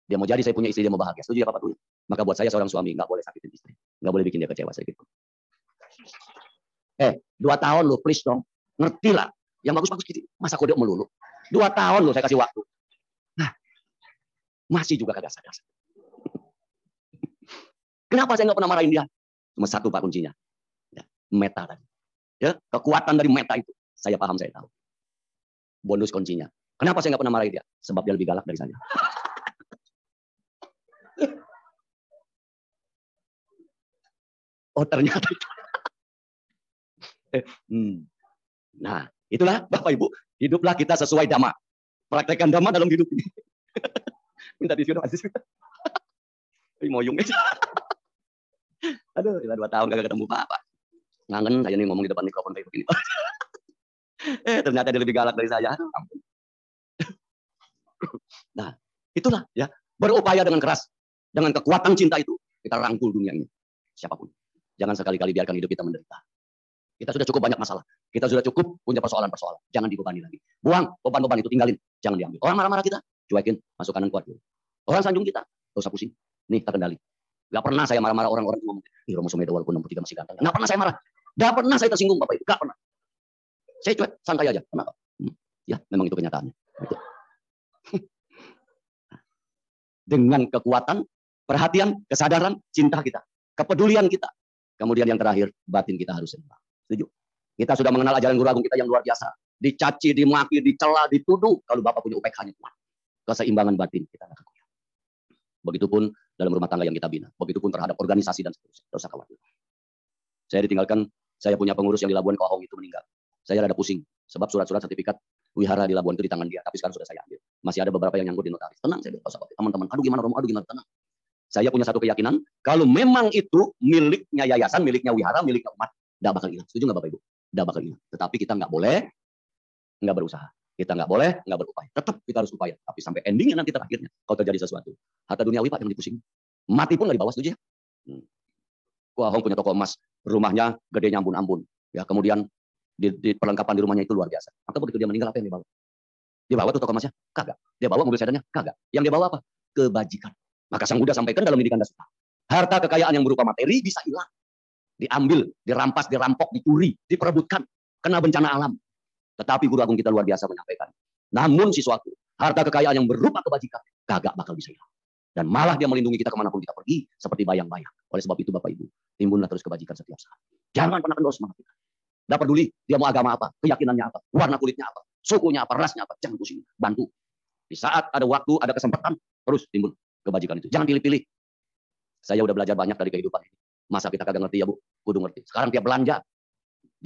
dia mau jadi saya punya istri dia mau bahagia. Setuju ya Bapak Tuh? Maka buat saya seorang suami nggak boleh sakitin istri, nggak boleh bikin dia kecewa sedikit. Eh, dua tahun lu, please dong. Ngerti lah. Yang bagus-bagus gitu. Masa kode melulu. Dua tahun lu saya kasih waktu. Nah, masih juga kagak sadar. Kenapa saya nggak pernah marahin dia? Cuma satu pak kuncinya. Ya, meta tadi. Ya, kekuatan dari meta itu. Saya paham, saya tahu. Bonus kuncinya. Kenapa saya nggak pernah marahin dia? Sebab dia lebih galak dari saya. Oh ternyata hmm. Nah, itulah Bapak Ibu, hiduplah kita sesuai dhamma. Praktekkan dhamma dalam hidup ini. Minta disuruh Aziz. Moyung aja. Aduh, kita dua tahun gak ketemu Bapak. Ngangen saya nih ngomong di depan mikrofon kayak begini. eh, ternyata dia lebih galak dari saya. nah, itulah ya. Berupaya dengan keras. Dengan kekuatan cinta itu, kita rangkul dunia ini. Siapa pun. Jangan sekali-kali biarkan hidup kita menderita. Kita sudah cukup banyak masalah. Kita sudah cukup punya persoalan-persoalan. Jangan dibebani lagi. Buang beban-beban itu, tinggalin. Jangan diambil. Orang marah-marah kita, cuekin, masuk kanan kuat dulu. Orang sanjung kita, gak usah pusing. Nih, terkendali. Gak pernah saya marah-marah orang-orang ngomong, ih Romo Sumedo walaupun 63 masih ganteng. Gak pernah saya marah. Gak pernah saya tersinggung Bapak Ibu. Gak pernah. Saya cuek, santai aja. Kenapa? Hmm. Ya, memang itu kenyataannya. Itu. Dengan kekuatan, perhatian, kesadaran, cinta kita, kepedulian kita. Kemudian yang terakhir, batin kita harus seimbang. Setuju? Kita sudah mengenal ajaran guru agung kita yang luar biasa. dicaci, dimaki, dicela, dituduh. Kalau Bapak punya UPK-nya kuat. Keseimbangan batin kita kuat. Begitupun dalam rumah tangga yang kita bina. Begitupun terhadap organisasi dan seterusnya. Tidak usah khawatir. Saya ditinggalkan, saya punya pengurus yang di Labuan Kohong itu meninggal. Saya rada pusing. Sebab surat-surat sertifikat wihara di Labuan itu di tangan dia. Tapi sekarang sudah saya ambil. Masih ada beberapa yang nyangkut di notaris. Tenang saya bilang, teman-teman. Aduh gimana Romo, aduh gimana, tenang. Saya punya satu keyakinan, kalau memang itu miliknya yayasan, miliknya wihara, miliknya umat, tidak bakal hilang. Setuju nggak Bapak Ibu? Tidak bakal hilang. Tetapi kita nggak boleh nggak berusaha. Kita nggak boleh nggak berupaya. Tetap kita harus upaya. Tapi sampai endingnya nanti terakhirnya, kalau terjadi sesuatu. Harta duniawi Pak yang dipusing. Mati pun nggak dibawa, setuju ya? Hmm. Wah, Hong punya toko emas. Rumahnya gedenya ampun-ampun. Ya, kemudian di, di perlengkapan di rumahnya itu luar biasa. Maka begitu dia meninggal, apa yang dibawa? Dia bawa tuh toko emasnya? Kagak. Dia bawa mobil sedannya? Kagak. Yang dia bawa apa? Kebajikan. Maka Sang Buddha sampaikan dalam didikan dasar. Harta kekayaan yang berupa materi bisa hilang. Diambil, dirampas, dirampok, dicuri, diperebutkan. Kena bencana alam. Tetapi Guru Agung kita luar biasa menyampaikan. Namun sesuatu, harta kekayaan yang berupa kebajikan, kagak bakal bisa hilang. Dan malah dia melindungi kita ke mana pun kita pergi, seperti bayang-bayang. Oleh sebab itu Bapak Ibu, timbullah terus kebajikan setiap saat. Jangan pernah kendor semangat kita. Tidak peduli dia mau agama apa, keyakinannya apa, warna kulitnya apa, sukunya apa, rasnya apa, jangan pusing. Bantu. Di saat ada waktu, ada kesempatan, terus timbul kebajikan itu. Jangan pilih-pilih. Saya udah belajar banyak dari kehidupan ini. Masa kita kagak ngerti ya Bu? Kudu ngerti. Sekarang tiap belanja,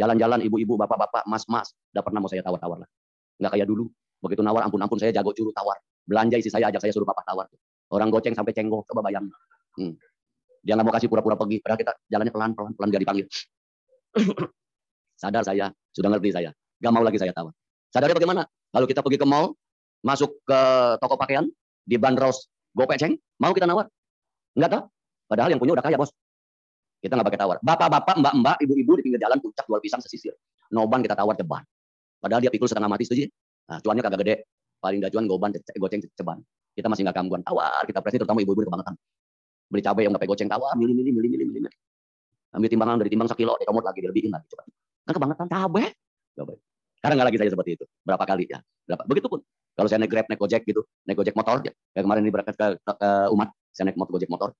Jalan-jalan ibu-ibu, bapak-bapak, mas-mas, udah pernah mau saya tawar-tawar lah. Nggak kayak dulu. Begitu nawar, ampun-ampun saya jago curu tawar. Belanja isi saya ajak saya suruh papa tawar. Orang goceng sampai cenggok, coba bayang. Hmm. Dia nggak mau kasih pura-pura pergi, padahal kita jalannya pelan-pelan, pelan gak dipanggil. Sadar saya, sudah ngerti saya. Gak mau lagi saya tawar. Sadarnya bagaimana? Lalu kita pergi ke mall, masuk ke toko pakaian, di bandros gopeceng, mau kita nawar? Enggak tahu. Padahal yang punya udah kaya, bos. Kita nggak pakai tawar. Bapak-bapak, mbak-mbak, ibu-ibu di pinggir jalan puncak jual pisang sesisir. Noban kita tawar ceban. Padahal dia pikul setengah mati setuju. Nah, cuannya kagak gede. Paling gak cuan goban, goceng ceban. Kita masih nggak kambuan. Tawar kita presiden terutama ibu-ibu kebangetan. Beli cabai yang nggak pakai goceng tawar, milih milih milih milih milih. Ambil timbangan dari timbang sekilo, dikomot lagi, dilebihin lagi. Coba. Kan kebangetan cabai. Coba. Sekarang nggak lagi saya seperti itu. Berapa kali ya? Berapa? Begitu pun. Kalau saya naik Grab, naik Gojek gitu, naik Gojek motor, ya. kayak kemarin ini berangkat ke, ke, ke umat, saya naik motor Gojek motor,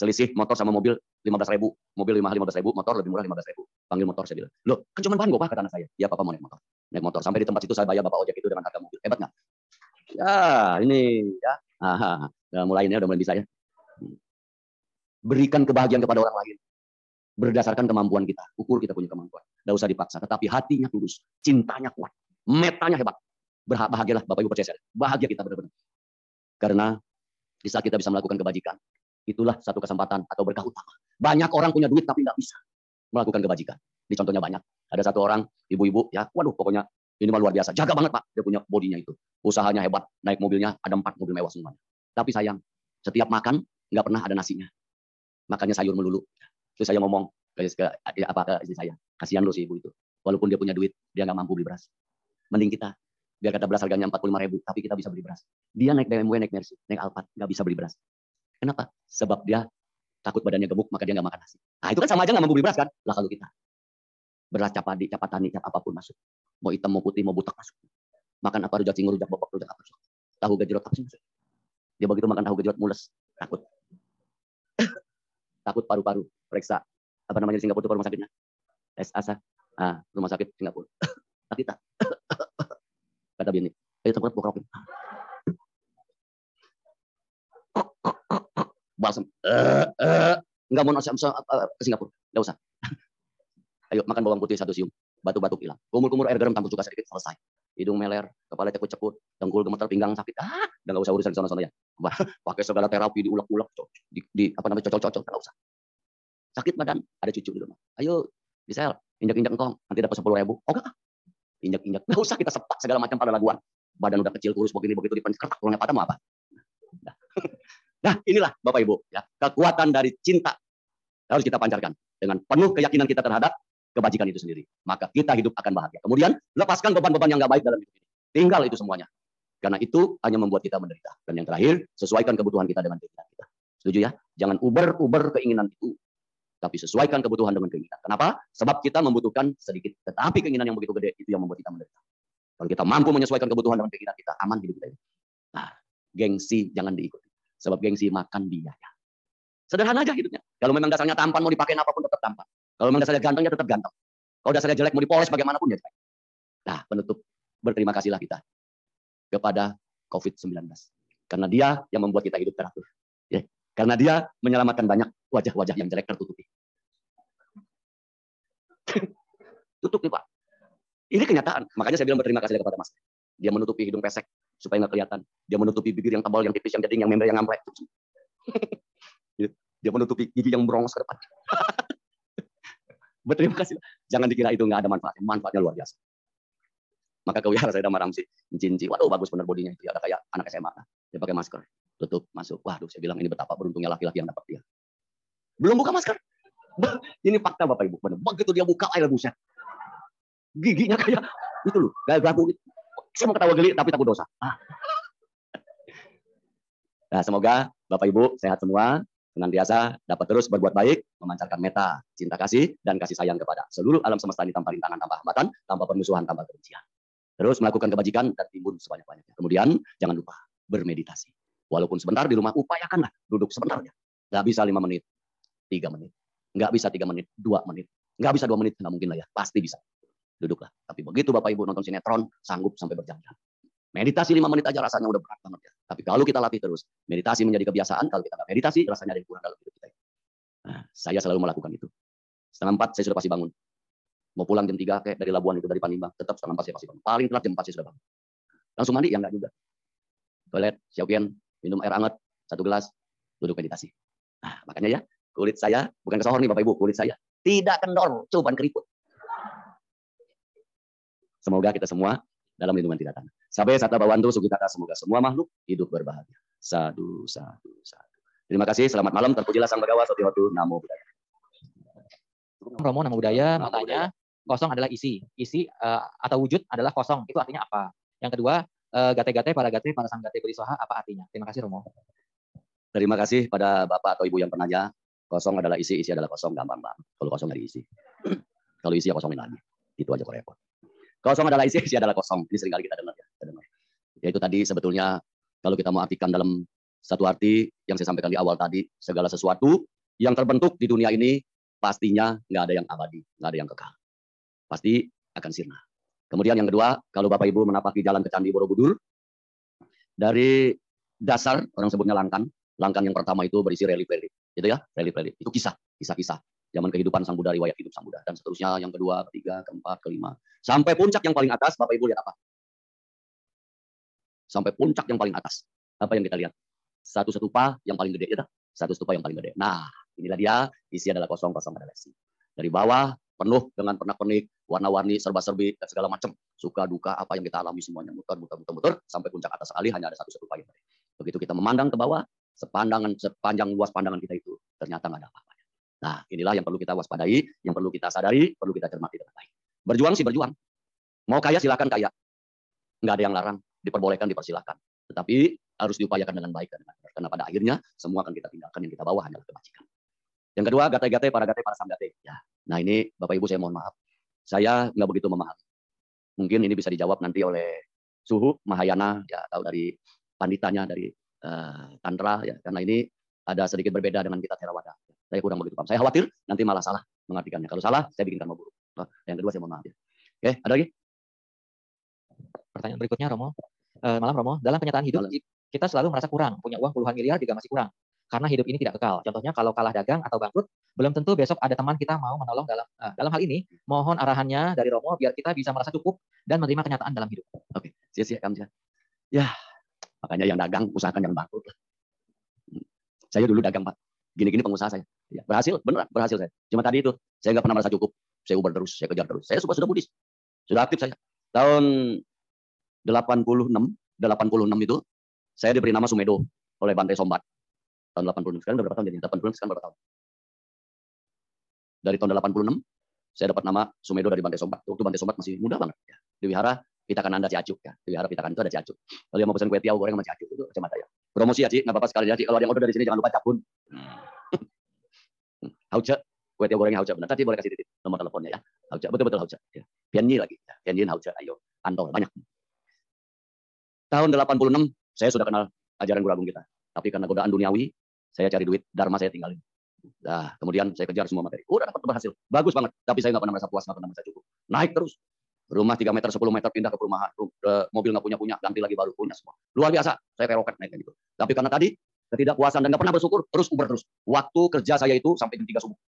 selisih motor sama mobil lima belas ribu, mobil lima belas ribu, motor lebih murah lima belas ribu. Panggil motor saya bilang, loh kan cuma bahan gue kata anak saya. Ya papa mau naik motor, naik motor. Sampai di tempat itu saya bayar bapak ojek itu dengan harga mobil. Hebat nggak? Ya ini ya, aha, udah mulai ini udah mulai bisa ya. Berikan kebahagiaan kepada orang lain berdasarkan kemampuan kita. Ukur kita punya kemampuan. Tidak usah dipaksa. Tetapi hatinya tulus, cintanya kuat, metanya hebat. Bahagialah Bapak Ibu percaya saya. Bahagia kita benar-benar. Karena di saat kita bisa melakukan kebajikan, Itulah satu kesempatan atau berkah utama. Banyak orang punya duit tapi nggak bisa melakukan kebajikan. Ini contohnya banyak. Ada satu orang, ibu-ibu, ya, waduh, pokoknya ini mah luar biasa. Jaga banget pak, dia punya bodinya itu. Usahanya hebat, naik mobilnya ada empat mobil mewah semuanya. Tapi sayang, setiap makan nggak pernah ada nasinya. Makannya sayur melulu. Terus saya ngomong ke, ke ya, apa ke istri saya, kasihan loh si ibu itu. Walaupun dia punya duit, dia nggak mampu beli beras. Mending kita, biar kata beras harganya 45 ribu, tapi kita bisa beli beras. Dia naik BMW, naik Mercy, naik Alphard, nggak bisa beli beras. Kenapa? Sebab dia takut badannya gemuk, maka dia nggak makan nasi. Nah itu kan sama aja nggak beli beras kan? Lah kalau kita beras capadi, capatani, cap apa pun masuk. Mau hitam, mau putih, mau butak masuk. Makan apa rujak cingur, rujak bobok, rujak apa masuk. Tahu gejrot apa sih masuk. Dia begitu makan tahu gejrot mules, takut. takut paru-paru, periksa. Apa namanya di Singapura itu rumah sakitnya? Tes asa. Ah, rumah sakit Singapura. Sakit tak? Kata bini, ayo tempat bokrokin balsam. Uh, uh, nggak mau nasi ke Singapura, nggak usah. Ayo makan bawang putih satu siung, batuk-batuk hilang. Kumur-kumur air garam campur cuka sedikit selesai. Hidung meler, kepala cekut-cekut, dengkul gemetar, pinggang sakit. Ah, udah nggak usah urusan sana-sana ya. Pakai segala terapi diulek-ulek, di, di apa namanya cocok-cocok, nggak usah. Sakit badan, ada cucu di rumah. Ayo, di sel, injak-injak engkong, nanti dapat sepuluh ribu. Oke, injak-injak, nggak usah kita sepak segala macam pada laguan. Badan udah kecil, kurus, begini, begitu dipencet, kurangnya pada mau apa? Nah, inilah Bapak Ibu, ya, kekuatan dari cinta harus kita pancarkan dengan penuh keyakinan kita terhadap kebajikan itu sendiri. Maka kita hidup akan bahagia. Kemudian lepaskan beban-beban yang nggak baik dalam hidup ini. Tinggal itu semuanya. Karena itu hanya membuat kita menderita. Dan yang terakhir, sesuaikan kebutuhan kita dengan keinginan kita. Setuju ya? Jangan uber-uber keinginan itu. Tapi sesuaikan kebutuhan dengan keinginan. Kenapa? Sebab kita membutuhkan sedikit. Tetapi keinginan yang begitu gede itu yang membuat kita menderita. Kalau kita mampu menyesuaikan kebutuhan dengan keinginan kita, aman hidup kita. Nah, gengsi jangan diikuti. Sebab gengsi makan biaya. Sederhana aja hidupnya. Kalau memang dasarnya tampan, mau dipakai apa pun tetap tampan. Kalau memang dasarnya ganteng, ya tetap ganteng. Kalau dasarnya jelek, mau dipoles bagaimanapun ya jelek. Nah, penutup berterima kasihlah kita kepada COVID-19. Karena dia yang membuat kita hidup teratur. Ya. Karena dia menyelamatkan banyak wajah-wajah yang jelek tertutupi. Tutup nih Pak. Ini kenyataan. Makanya saya bilang berterima kasih kepada Mas. Dia menutupi hidung pesek supaya nggak kelihatan. Dia menutupi bibir yang tebal, yang tipis, yang jadi yang member, yang ngamplek. Dia menutupi gigi yang brongos ke depan. Berterima kasih. Jangan dikira itu nggak ada manfaatnya. Manfaatnya luar biasa. Maka kewihara saya sama Ramsi. Cinci. Waduh bagus benar bodinya itu. Ada kayak anak SMA. Dia pakai masker. Tutup, masuk. Waduh saya bilang ini betapa beruntungnya laki-laki yang dapat dia. Belum buka masker. Ini fakta Bapak Ibu. Begitu dia buka air buset. Giginya kayak itu loh. Kayak gagu gitu. Saya mau ketawa geli tapi takut dosa. Ah. Nah, semoga Bapak Ibu sehat semua, senantiasa dapat terus berbuat baik, memancarkan meta, cinta kasih, dan kasih sayang kepada seluruh alam semesta ini tanpa rintangan, tanpa hambatan, tanpa permusuhan, tanpa kebencian. Terus melakukan kebajikan dan timbun sebanyak-banyaknya. Kemudian jangan lupa bermeditasi. Walaupun sebentar di rumah, upayakanlah duduk sebentar ya. Nggak bisa lima menit, tiga menit. Nggak bisa tiga menit, dua menit. Nggak bisa dua menit, nggak mungkin lah ya. Pasti bisa. Duduklah. Tapi begitu Bapak Ibu nonton sinetron, sanggup sampai berjam-jam. Meditasi lima menit aja rasanya udah berat banget ya. Tapi kalau kita latih terus, meditasi menjadi kebiasaan. Kalau kita nggak meditasi, rasanya ada kurang dalam hidup kita. Nah, saya selalu melakukan itu. Setengah empat saya sudah pasti bangun. Mau pulang jam tiga kayak dari Labuan itu dari Panimbang, tetap setengah empat saya pasti bangun. Paling telat jam empat saya sudah bangun. Langsung mandi? Ya enggak juga. Toilet, siapin, minum air hangat, satu gelas, duduk meditasi. Nah, makanya ya, kulit saya, bukan kesohor nih Bapak Ibu, kulit saya tidak kendor, cobaan keriput. Semoga kita semua dalam lindungan tidak tanah. Sampai sata bawantu sugitata semoga semua makhluk hidup berbahagia. Sadu, sadu, sadu. Terima kasih, selamat malam. Terpujilah Sang Bagawa, Sotihotu, Namo Buddhaya. Romo, Namo Buddhaya, makanya kosong adalah isi. Isi uh, atau wujud adalah kosong. Itu artinya apa? Yang kedua, uh, gate-gate, para gate, para sang gate berisoha, apa artinya? Terima kasih, Romo. Terima kasih pada Bapak atau Ibu yang penanya. Kosong adalah isi, isi adalah kosong, gampang banget. Kalau kosong dari isi. Kalau isi ya kosongin lagi. Itu aja kok repot. Kosong adalah isi, isi adalah kosong. Ini sering kali kita dengar ya. Kita dengar. Yaitu tadi sebetulnya kalau kita mau artikan dalam satu arti yang saya sampaikan di awal tadi, segala sesuatu yang terbentuk di dunia ini pastinya nggak ada yang abadi, nggak ada yang kekal. Pasti akan sirna. Kemudian yang kedua, kalau Bapak Ibu menapaki jalan ke Candi Borobudur, dari dasar orang sebutnya langkan, langkan yang pertama itu berisi relief-relief, gitu ya, relief-relief. Itu kisah, kisah-kisah zaman kehidupan Sang Buddha, riwayat hidup Sang Buddha, dan seterusnya yang kedua, ketiga, keempat, kelima. Sampai puncak yang paling atas, Bapak Ibu lihat apa? Sampai puncak yang paling atas. Apa yang kita lihat? Satu setupa yang paling gede, ya Satu setupa yang paling gede. Nah, inilah dia, isi adalah kosong-kosong adalah isi. Dari bawah, penuh dengan pernak-pernik, warna-warni, serba-serbi, dan segala macam. Suka, duka, apa yang kita alami semuanya muter, muter, muter, muter, sampai puncak atas sekali hanya ada satu setupa yang gede. Begitu kita memandang ke bawah, sepandangan sepanjang luas pandangan kita itu ternyata nggak ada apa-apa. Nah, inilah yang perlu kita waspadai, yang perlu kita sadari, perlu kita cermati dengan baik. Berjuang sih berjuang. Mau kaya silakan kaya. Nggak ada yang larang, diperbolehkan, dipersilakan. Tetapi harus diupayakan dengan baik dan benar. Karena pada akhirnya semua akan kita tinggalkan, yang kita bawa hanyalah kebajikan. Yang kedua, gate-gate para gate para samgate. Ya. Nah ini Bapak Ibu saya mohon maaf. Saya nggak begitu memahami. Mungkin ini bisa dijawab nanti oleh Suhu, Mahayana, ya tahu dari panditanya, dari uh, Tantra, ya karena ini ada sedikit berbeda dengan kita Theravada. Saya kurang begitu paham. Saya khawatir nanti malah salah mengartikannya. Kalau salah, saya bikin karma buruk. Nah, yang kedua saya mohon maaf ya. Oke, ada lagi? Pertanyaan berikutnya Romo. Uh, malam Romo, dalam kenyataan hidup malam. kita selalu merasa kurang, punya uang puluhan miliar juga masih kurang. Karena hidup ini tidak kekal. Contohnya kalau kalah dagang atau bangkrut, belum tentu besok ada teman kita mau menolong dalam uh, dalam hal ini. Mohon arahannya dari Romo biar kita bisa merasa cukup dan menerima kenyataan dalam hidup. Oke, sia-sia kamu Ya, makanya yang dagang usahakan yang bangkrut. Saya dulu dagang Pak. Gini-gini pengusaha saya. Ya, berhasil, benar, berhasil saya. Cuma tadi itu, saya nggak pernah merasa cukup. Saya uber terus, saya kejar terus. Saya sudah sudah budis. Sudah aktif saya. Tahun 86, 86 itu, saya diberi nama Sumedo oleh Bantai Sombat. Tahun 86. Sekarang berapa tahun jadi? 86 sekarang berapa tahun? Dari tahun 86, saya dapat nama Sumedo dari Bantai Sombat. Waktu Bantai Sombat masih muda banget. Ya. Di wihara kita kan anda ciacuk ya. Di wihara kita kan itu ada ciacuk. Kalau yang mau pesan kue tiaw goreng sama ciacuk itu kacamata ya. Promosi ya, Ci. Nggak apa-apa sekali ya, Ci. Kalau ada yang order dari sini jangan lupa capun. Hauce, kue tiaw goreng hauce benar. Tadi boleh kasih titip nomor teleponnya ya. Hauce, betul-betul hauce. Ya. Pianyi lagi. Ya. Pianyi hauce, ayo. Antol, banyak. Tahun 86, saya sudah kenal ajaran guru agung kita. Tapi karena godaan duniawi, saya cari duit, dharma saya tinggalin. Nah, kemudian saya kejar semua materi. Udah dapat berhasil. Bagus banget. Tapi saya nggak pernah merasa puas, nggak pernah merasa cukup. Naik terus. Rumah 3 meter, 10 meter pindah ke perumahan. Mobil nggak punya-punya, ganti lagi baru punya semua. Luar biasa, saya kayak roket naik gitu. Tapi karena tadi ketidakpuasan dan nggak pernah bersyukur, terus Uber terus. Waktu kerja saya itu sampai jam 3 subuh.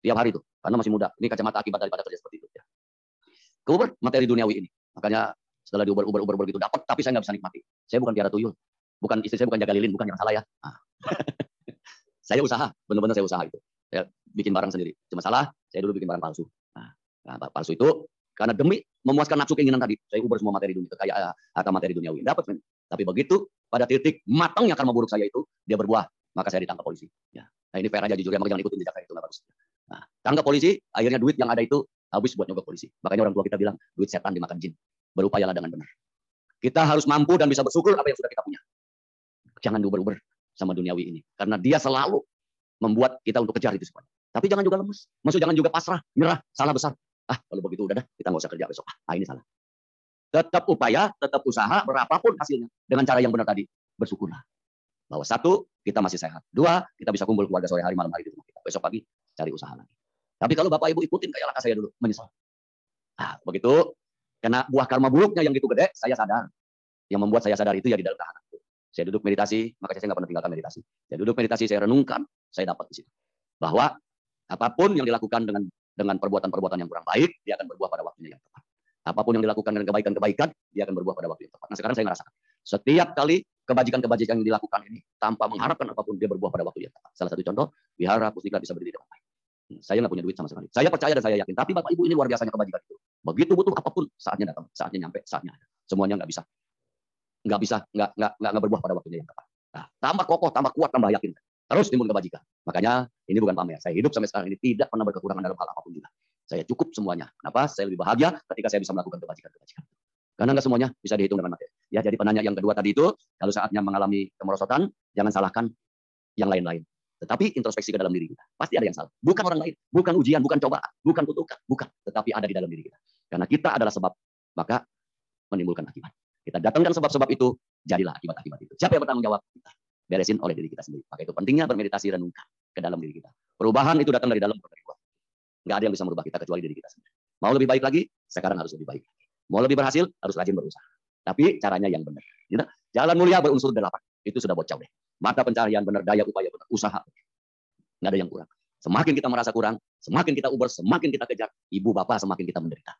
Tiap hari itu, karena masih muda. Ini kacamata akibat daripada kerja seperti itu. Ya. Ke Uber, materi duniawi ini. Makanya setelah di Uber, Uber, Uber, Uber gitu dapat, tapi saya nggak bisa nikmati. Saya bukan piara tuyul. Bukan istri saya bukan jaga lilin, bukan yang salah ya. Nah. saya usaha, benar-benar saya usaha itu. Saya bikin barang sendiri. Cuma salah, saya dulu bikin barang palsu. Nah, nah palsu itu karena demi memuaskan nafsu keinginan tadi, saya ubur semua materi dunia, kekayaan atau materi duniawi. Dapat. Tapi begitu pada titik matangnya karma buruk saya itu, dia berbuah, maka saya ditangkap polisi. Ya. Nah ini fair aja jujur ya, jangan ikutin jejak itu nggak bagus. Nah, tangkap polisi, akhirnya duit yang ada itu habis buat nyogok polisi. Makanya orang tua kita bilang, duit setan dimakan jin. Berupayalah dengan benar. Kita harus mampu dan bisa bersyukur apa yang sudah kita punya. Jangan diuber-uber sama duniawi ini. Karena dia selalu membuat kita untuk kejar itu semuanya. Tapi jangan juga lemes. Maksud jangan juga pasrah, nyerah, salah besar. Ah, kalau begitu udah dah, kita nggak usah kerja besok. Ah, ini salah. Tetap upaya, tetap usaha, berapapun hasilnya. Dengan cara yang benar tadi, bersyukurlah. Bahwa satu, kita masih sehat. Dua, kita bisa kumpul keluarga sore hari, malam hari di rumah kita. Besok pagi, cari usaha lagi. Tapi kalau Bapak Ibu ikutin kayak langkah saya dulu, menyesal. Ah, begitu, karena buah karma buruknya yang gitu gede, saya sadar. Yang membuat saya sadar itu ya di dalam tahanan. Saya duduk meditasi, maka saya nggak pernah tinggalkan meditasi. Saya duduk meditasi, saya renungkan, saya dapat di situ. Bahwa apa pun yang dilakukan dengan dengan perbuatan-perbuatan yang kurang baik, dia akan berbuah pada waktunya yang tepat. Apa pun yang dilakukan dengan kebaikan-kebaikan, dia akan berbuah pada waktu yang tepat. Nah sekarang saya ngerasakan. Setiap kali kebajikan-kebajikan yang dilakukan ini, tanpa mengharapkan apa pun, dia berbuah pada waktu yang tepat. Salah satu contoh, wihara pustika bisa berdiri dengan baik. Hmm, saya nggak punya duit sama sekali. Saya percaya dan saya yakin. Tapi Bapak Ibu ini luar biasanya kebajikan itu. Begitu butuh apa pun, saatnya datang, saatnya nyampe, saatnya ada. Semuanya nggak bisa. Nggak bisa, nggak, nggak, nggak berbuah pada waktunya yang tepat. Nah, tambah kokoh, tambah kuat, tambah yakin. Terus timbul kebajikan. Makanya ini bukan pamer. Saya hidup sampai sekarang ini tidak pernah berkekurangan dalam hal apa pun juga. Saya cukup semuanya. Kenapa? Saya lebih bahagia ketika saya bisa melakukan kebajikan-kebajikan. Karena nggak semuanya bisa dihitung dengan materi. Ya, jadi penanya yang kedua tadi itu, kalau saatnya mengalami kemerosotan, jangan salahkan yang lain-lain. Tetapi introspeksi ke dalam diri kita. Pasti ada yang salah. Bukan orang lain, bukan ujian, bukan cobaan, bukan kutukan, bukan. Tetapi ada di dalam diri kita. Karena kita adalah sebab, maka menimbulkan akibat. Kita datangkan sebab-sebab itu, jadilah akibat-akibat itu. Siapa yang bertanggung jawab? Kita. Beresin oleh diri kita sendiri. Maka itu pentingnya bermeditasi renungkan ke dalam diri kita. Perubahan itu datang dari dalam, dari. Nggak ada yang bisa merubah kita kecuali diri kita sendiri. Mau lebih baik lagi, sekarang harus lebih baik. Mau lebih berhasil, harus rajin berusaha. Tapi caranya yang benar. Gitu? Jalan mulia berunsur delapan. Itu sudah bocah deh. Mata pencarian benar, daya upaya benar, usaha. Nggak ada yang kurang. Semakin kita merasa kurang, semakin kita uber, semakin kita kejar, ibu bapak semakin kita menderita.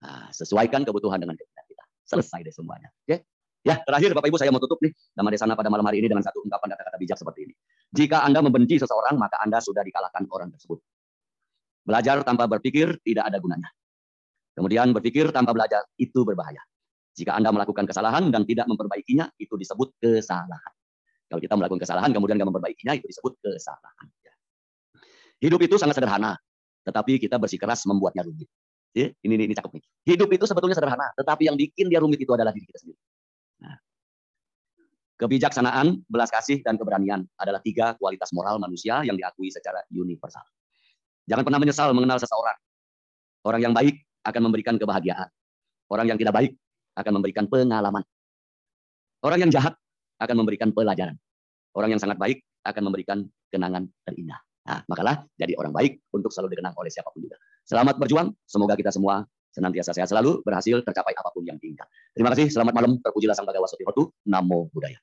Nah, sesuaikan kebutuhan dengan keinginan kita. Selesai deh semuanya. Oke? Ya, terakhir Bapak Ibu saya mau tutup nih nama Desana pada malam hari ini dengan satu ungkapan kata-kata bijak seperti ini. Jika Anda membenci seseorang, maka Anda sudah dikalahkan orang tersebut. Belajar tanpa berpikir tidak ada gunanya. Kemudian berpikir tanpa belajar itu berbahaya. Jika Anda melakukan kesalahan dan tidak memperbaikinya, itu disebut kesalahan. Kalau kita melakukan kesalahan kemudian nggak memperbaikinya, itu disebut kesalahan. Hidup itu sangat sederhana, tetapi kita bersikeras membuatnya rumit. Ya, ini, ini, ini cakep nih. Hidup itu sebetulnya sederhana, tetapi yang bikin dia rumit itu adalah diri kita sendiri. Nah, kebijaksanaan, belas kasih, dan keberanian adalah tiga kualitas moral manusia yang diakui secara universal. Jangan pernah menyesal mengenal seseorang. Orang yang baik akan memberikan kebahagiaan. Orang yang tidak baik akan memberikan pengalaman. Orang yang jahat akan memberikan pelajaran. Orang yang sangat baik akan memberikan kenangan terindah. Nah, makalah jadi orang baik untuk selalu dikenang oleh siapa pun juga. Selamat berjuang. Semoga kita semua senantiasa sehat selalu, berhasil tercapai apa pun yang diinginkan. Terima kasih. Selamat malam. Terpujilah Sang Bhagawa Hotu. Namo Buddhaya.